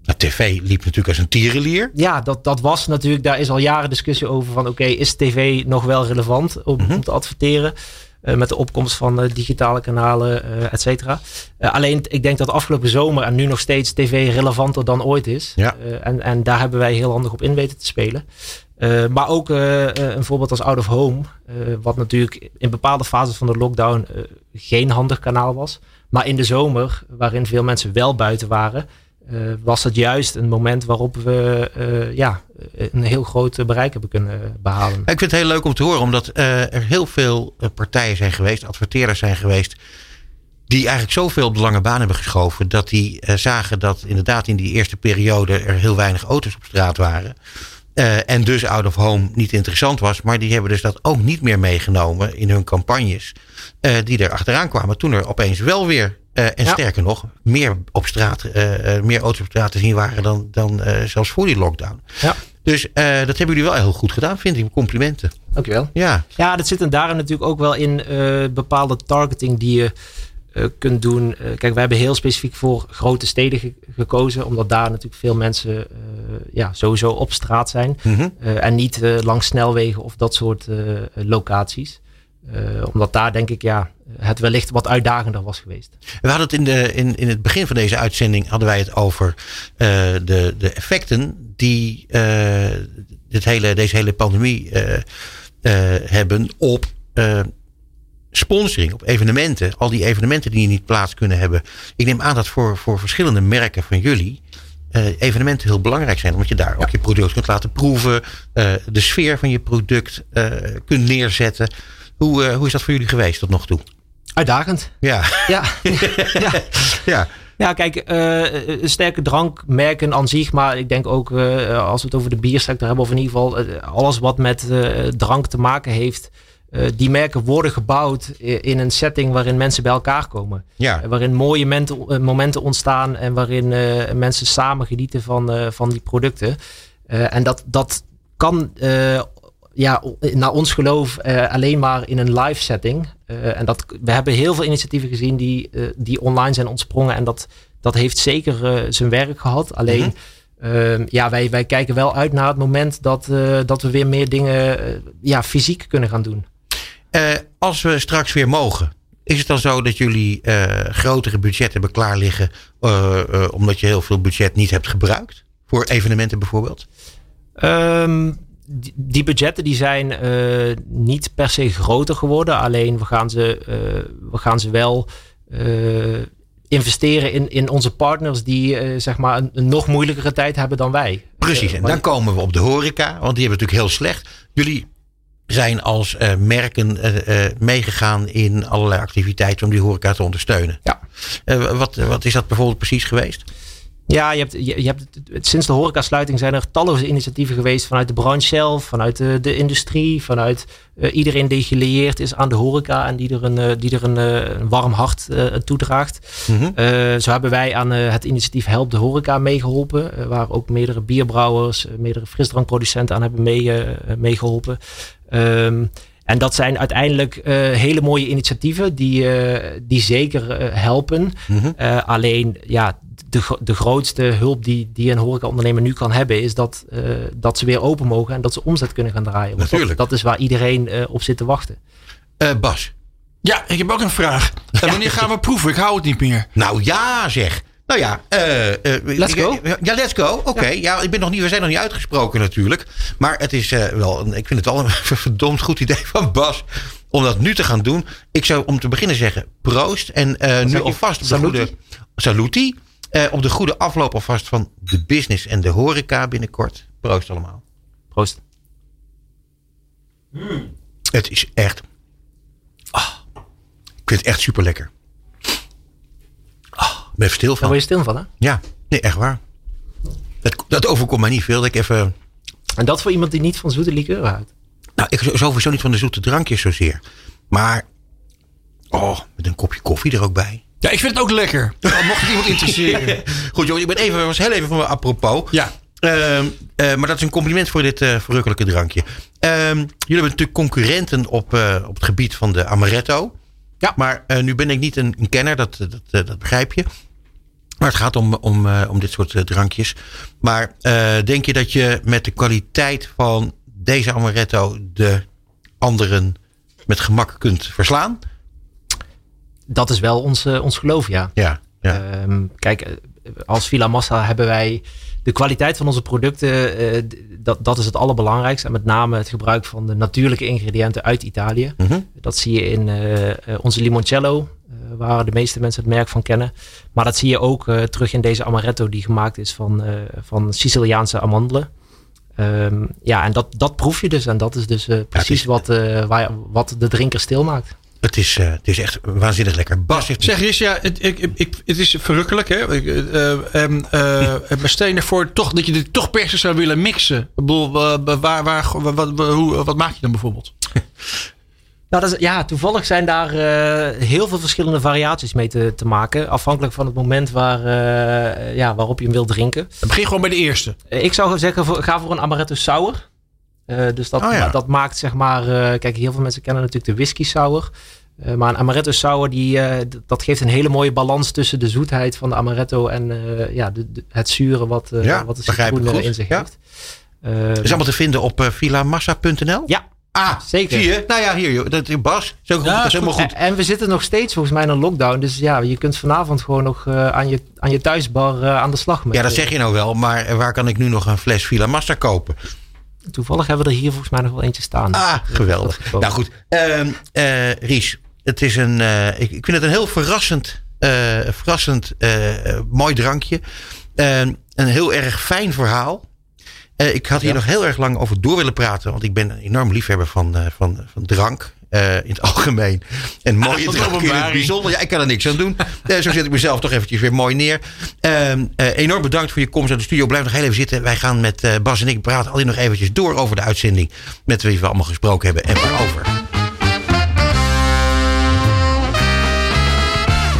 De tv liep natuurlijk als een tierenlier. Ja, dat, dat was natuurlijk, daar is al jaren discussie over van oké, okay, is tv nog wel relevant om, Mhm. mm -hmm. om te adverteren? Uh, met de opkomst van uh, digitale kanalen, uh, et cetera. alleen, ik denk dat afgelopen zomer en nu nog steeds tv relevanter dan ooit is. Ja. en, en daar hebben wij heel handig op in weten te spelen. maar ook een voorbeeld als Out of Home, wat natuurlijk in bepaalde fases van de lockdown geen handig kanaal was. Maar in de zomer, waarin veel mensen wel buiten waren, uh, was het juist een moment waarop we uh, ja, een heel groot bereik hebben kunnen behalen. Ik vind het heel leuk om te horen, omdat er heel veel partijen zijn geweest, adverteerders zijn geweest, die eigenlijk zoveel op de lange baan hebben geschoven, dat die zagen dat inderdaad in die eerste periode er heel weinig auto's op straat waren. En dus out of home niet interessant was, maar die hebben dus dat ook niet meer meegenomen in hun campagnes, die er achteraan kwamen toen er opeens wel weer uh, en ja. sterker nog, meer op straat, meer auto's op straat te zien waren dan, dan zelfs voor die lockdown. Ja. Dus dat hebben jullie wel heel goed gedaan, vind ik. Complimenten. Dankjewel. Ja, ja dat zit en daarin natuurlijk ook wel in bepaalde targeting die je kunt doen. kijk, we hebben heel specifiek voor grote steden ge gekozen, omdat daar natuurlijk veel mensen ja, sowieso op straat zijn. Mm -hmm. en niet langs snelwegen of dat soort locaties. omdat daar denk ik ja, het wellicht wat uitdagender was geweest. We hadden het in, de, in, in het begin van deze uitzending hadden wij het over de, de effecten die dit hele, deze hele pandemie hebben op sponsoring, op evenementen. Al die evenementen die niet plaats kunnen hebben. Ik neem aan dat voor, voor verschillende merken van jullie evenementen heel belangrijk zijn. Omdat je daar ja. ook je product kunt laten proeven. de sfeer van je product kunt neerzetten. Hoe, hoe is dat voor jullie geweest tot nog toe? Uitdagend. Ja. Ja. ja. ja. Ja, kijk, uh, sterke drankmerken aan zich, maar ik denk ook uh, als we het over de biersector hebben, of in ieder geval uh, alles wat met drank te maken heeft, die merken worden gebouwd in een setting waarin mensen bij elkaar komen. Ja. waarin mooie momenten, momenten ontstaan en waarin mensen samen genieten van, van die producten. en dat, dat kan ja, naar ons geloof uh, alleen maar in een live setting. Uh, en dat, we hebben heel veel initiatieven gezien die, uh, die online zijn ontsprongen. En dat, dat heeft zeker zijn werk gehad. Alleen, mm -hmm. ja, wij, wij kijken wel uit naar het moment dat, dat we weer meer dingen ja, fysiek kunnen gaan doen. Als we straks weer mogen, is het dan zo dat jullie grotere budgetten hebben klaar liggen, omdat je heel veel budget niet hebt gebruikt? Voor evenementen bijvoorbeeld? Um, die, die budgetten die zijn eh, niet per se groter geworden. Alleen we gaan ze, eh, we gaan ze wel eh, investeren in, in onze partners die eh, zeg maar een, een nog moeilijkere tijd hebben dan wij. Precies, Eh, en dan komen we op de horeca, want die hebben het natuurlijk heel slecht. Jullie zijn als eh, merken eh, eh, meegegaan in allerlei activiteiten om die horeca te ondersteunen. Ja. Wat, wat is dat bijvoorbeeld precies geweest? Ja, je hebt, je, je hebt, sinds de horecasluiting zijn er talloze initiatieven geweest vanuit de branche zelf, vanuit de, de industrie, vanuit eh, iedereen die gelieerd is aan de horeca en die er een, eh, die er een, eh, een warm hart toedraagt. Mhm. Zo hebben wij aan het initiatief Help de Horeca meegeholpen, eh, waar ook meerdere bierbrouwers, meerdere frisdrankproducenten aan hebben mee, eh, meegeholpen. Ehm, en dat zijn uiteindelijk hele mooie initiatieven die, die zeker helpen. Mhm. Alleen ja, de, gro- de grootste hulp die, die een horecaondernemer nu kan hebben, is dat, eh, dat ze weer open mogen en dat ze omzet kunnen gaan draaien. Want Natuurlijk. Dat, dat is waar iedereen eh, op zit te wachten. Eh, Bas. Ja, ik heb ook een vraag. En wanneer gaan we proeven? Ik hou het niet meer. Nou ja, zeg. Nou ja, eh, eh, Let's go. Ja, let's go. Oké, ja. ik ben nog niet, we zijn nog niet uitgesproken natuurlijk. Maar het is eh, wel, een- ik vind het wel een verdomd goed idee van Bas om dat nu te gaan doen. Ik zou om te beginnen zeggen proost. En eh, nu alvast op de Saluti? goede, saluti. Eh, op de goede afloop alvast van de business en de horeca binnenkort. Proost allemaal. Proost. Het is echt. Ah, ik vind het echt super lekker. Ah, ik ben even stil Daar van. word je stil van, hè? Ja, nee, echt waar. Dat, dat overkomt mij niet veel. Dat ik even. En dat voor iemand die niet van zoete liqueur houdt. Nou, ik sowieso niet van de zoete drankjes zozeer. Maar. Oh, met een kopje koffie er ook bij. Ja, ik vind het ook lekker. Oh, Mocht het iemand interesseren. Goed, jongen, ik ben even, was heel even van me apropos. Ja. Ehm, eh, maar dat is een compliment voor dit eh, verrukkelijke drankje. Ehm, jullie hebben natuurlijk concurrenten op, eh, op het gebied van de amaretto. Ja. Maar nu ben ik niet een, een kenner, dat, dat, dat begrijp je. Maar het gaat om, om, om dit soort drankjes. Maar denk je dat je met de kwaliteit van deze amaretto de anderen met gemak kunt verslaan? Dat is wel ons, eh, ons geloof, ja. Ja. ja. Ehm, kijk, eh, als Villa Massa hebben wij de kwaliteit van onze producten, eh, dat, dat is het allerbelangrijkste. En met name het gebruik van de natuurlijke ingrediënten uit Italië. Mhm. Dat zie je in onze limoncello, waar de meeste mensen het merk van kennen. Maar dat zie je ook terug in deze amaretto die gemaakt is van, van Siciliaanse amandelen. Ehm, ja, en dat, dat proef je dus. En dat is dus precies is- wat, waar, wat de drinker stil maakt. Het, is, eh, het is echt waanzinnig lekker. Bas heeft Zeg Ries, ja, het, ik, ik, het is verrukkelijk. Hè? Ik, eh, ehm, eh, maar stel je nou voor toch, dat je dit toch per se zou willen mixen. Ik bedoel, waar, waar, wat, wat, hoe, wat maak je dan bijvoorbeeld? Nou, dat is, ja, toevallig zijn daar eh, heel veel verschillende variaties mee te, te maken. Afhankelijk van het moment waar, eh, ja, waarop je hem wilt drinken. Begin gewoon bij de eerste. Ik zou zeggen, ga voor een amaretto sour. Eh, dus dat, Oh ja. dat maakt zeg maar... eh, kijk, heel veel mensen kennen natuurlijk de whisky sour. Eh, maar een amaretto sour, die, eh, dat geeft een hele mooie balans tussen de zoetheid van de amaretto en eh, ja, de, de- het zure wat, Ja, wat de citroen goed. in zich Ja. heeft. Is allemaal te vinden op uh, villamassa.nl? Ja, Ah, zeker. zie je? Nou ja, hier, joh. Dat, Bas, zo goed, Ja, dat is helemaal goed. En, en we zitten nog steeds volgens mij in een lockdown. Dus ja, je kunt vanavond gewoon nog eh, aan, je, aan je thuisbar eh, aan de slag. Met, Ja, dat zeg je nou wel, maar waar kan ik nu nog een fles Villamassa kopen? Toevallig hebben we er hier volgens mij nog wel eentje staan. Ah, geweldig. Nou goed, Ehm eh, Ries, het is een, eh, ik, ik vind het een heel verrassend, eh, verrassend mooi drankje. Ehm, een heel erg fijn verhaal. Ik had hier nog heel erg lang over door willen praten, want ik ben een enorm liefhebber van, van, van drank. Eh, in het algemeen. En mooie in het openbaring. bijzonder. Ja, ik kan er niks aan doen. Eh, zo zet ik mezelf toch eventjes weer mooi neer. Ehm, eh, enorm bedankt voor je komst uit de studio. Blijf nog heel even zitten. Wij gaan met Bas en ik praten alleen nog eventjes door over de uitzending. Met wie we allemaal gesproken hebben en waarover.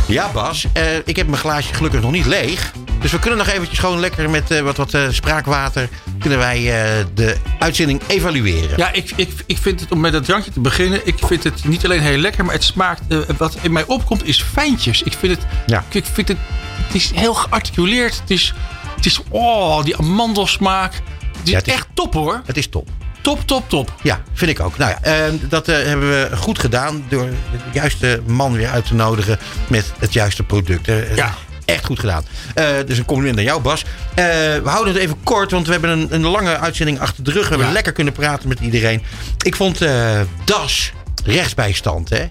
Ja, Bas. ik heb mijn glaasje gelukkig nog niet leeg. Dus we kunnen nog eventjes gewoon lekker met eh, wat, wat eh, spraakwater... kunnen wij eh, de uitzending evalueren. Ja, ik, ik, ik vind het om met dat drankje te beginnen. Ik vind het niet alleen heel lekker, maar het smaakt. wat in mij opkomt is fijntjes. Ik vind het. Ja. Ik vind het. Het is heel gearticuleerd. Het is. Het is. Oh, die amandelsmaak. Het is, Ja, het is- echt top hoor. Het is top. Top, top, top. Ja, vind ik ook. Nou ja, eh, dat hebben we goed gedaan door de juiste man weer uit te nodigen met het juiste product. Ja. Echt goed gedaan. Uh, dus een compliment aan jou, Bas. Uh, we houden het even kort, want we hebben een, een lange uitzending achter de rug. We hebben lekker kunnen praten met iedereen. Ik vond uh, DAS, rechtsbijstand, hè?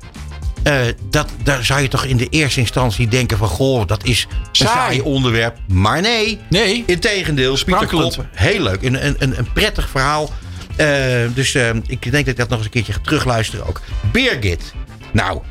Dat, daar zou je toch in de eerste instantie denken van... goh, dat is een saai onderwerp. Maar nee, nee. integendeel. Pieter heel leuk. Een, een, een prettig verhaal. Dus ik denk dat ik dat nog eens een keertje ga terugluisteren ook. Birgit. Nou,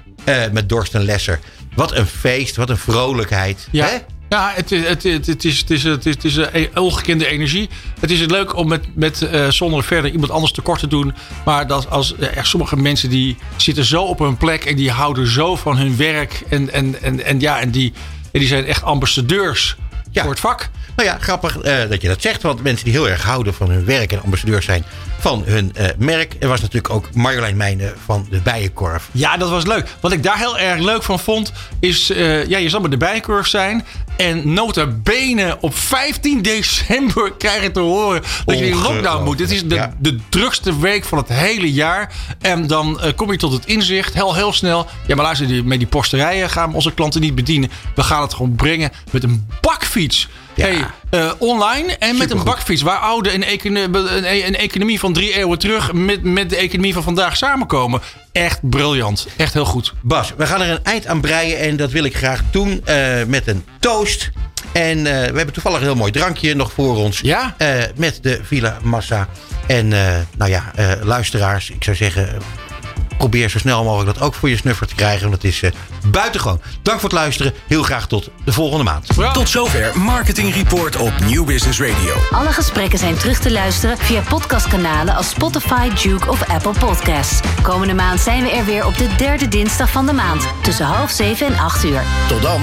met Dorsten Lesser. Wat een feest, wat een vrolijkheid. Ja. Hè? Ja, het, het, het, het, is, het, is, het, is, het is een ongekende energie. Het is leuk om met, met uh, zonder verder iemand anders tekort te doen. Maar dat als er sommige mensen die zitten zo op hun plek en die houden zo van hun werk. En, en, en, en, ja, en die, en die zijn echt ambassadeurs ja. voor het vak. Nou ja, grappig uh, dat je dat zegt. Want mensen die heel erg houden van hun werk en ambassadeurs zijn van hun uh, merk. Er was natuurlijk ook Marjolein Meijnen van de Bijenkorf. Ja, dat was leuk. Wat ik daar heel erg leuk van vond, is... Uh, ja, je zal met de Bijenkorf zijn. En nota bene op 15 december krijg je te horen dat je in lockdown moet. Dit is de, ja. de drukste week van het hele jaar. En dan uh, kom je tot het inzicht, heel, heel snel. Ja, maar luister, die, met die posterijen gaan we onze klanten niet bedienen. We gaan het gewoon brengen met een bakfiets. Ja. Hey, uh, online en met een bakfiets. Waar oude een, economie, een economie van drie eeuwen terug met, met de economie van vandaag samenkomen. Echt briljant. Echt heel goed. Bas, we gaan er een eind aan breien en dat wil ik graag doen uh, met een toast. En uh, we hebben toevallig een heel mooi drankje nog voor ons. Ja? met de Villa Massa. En nou ja, luisteraars, ik zou zeggen probeer zo snel mogelijk dat ook voor je snuffer te krijgen. Want het is uh, buitengewoon. Dank voor het luisteren. Heel graag tot de volgende maand. Tot zover Marketing Report op New Business Radio. Alle gesprekken zijn terug te luisteren via podcastkanalen als Spotify, Duke of Apple Podcasts. Komende maand zijn we er weer op de derde dinsdag van de maand. Tussen half zeven en acht uur. Tot dan.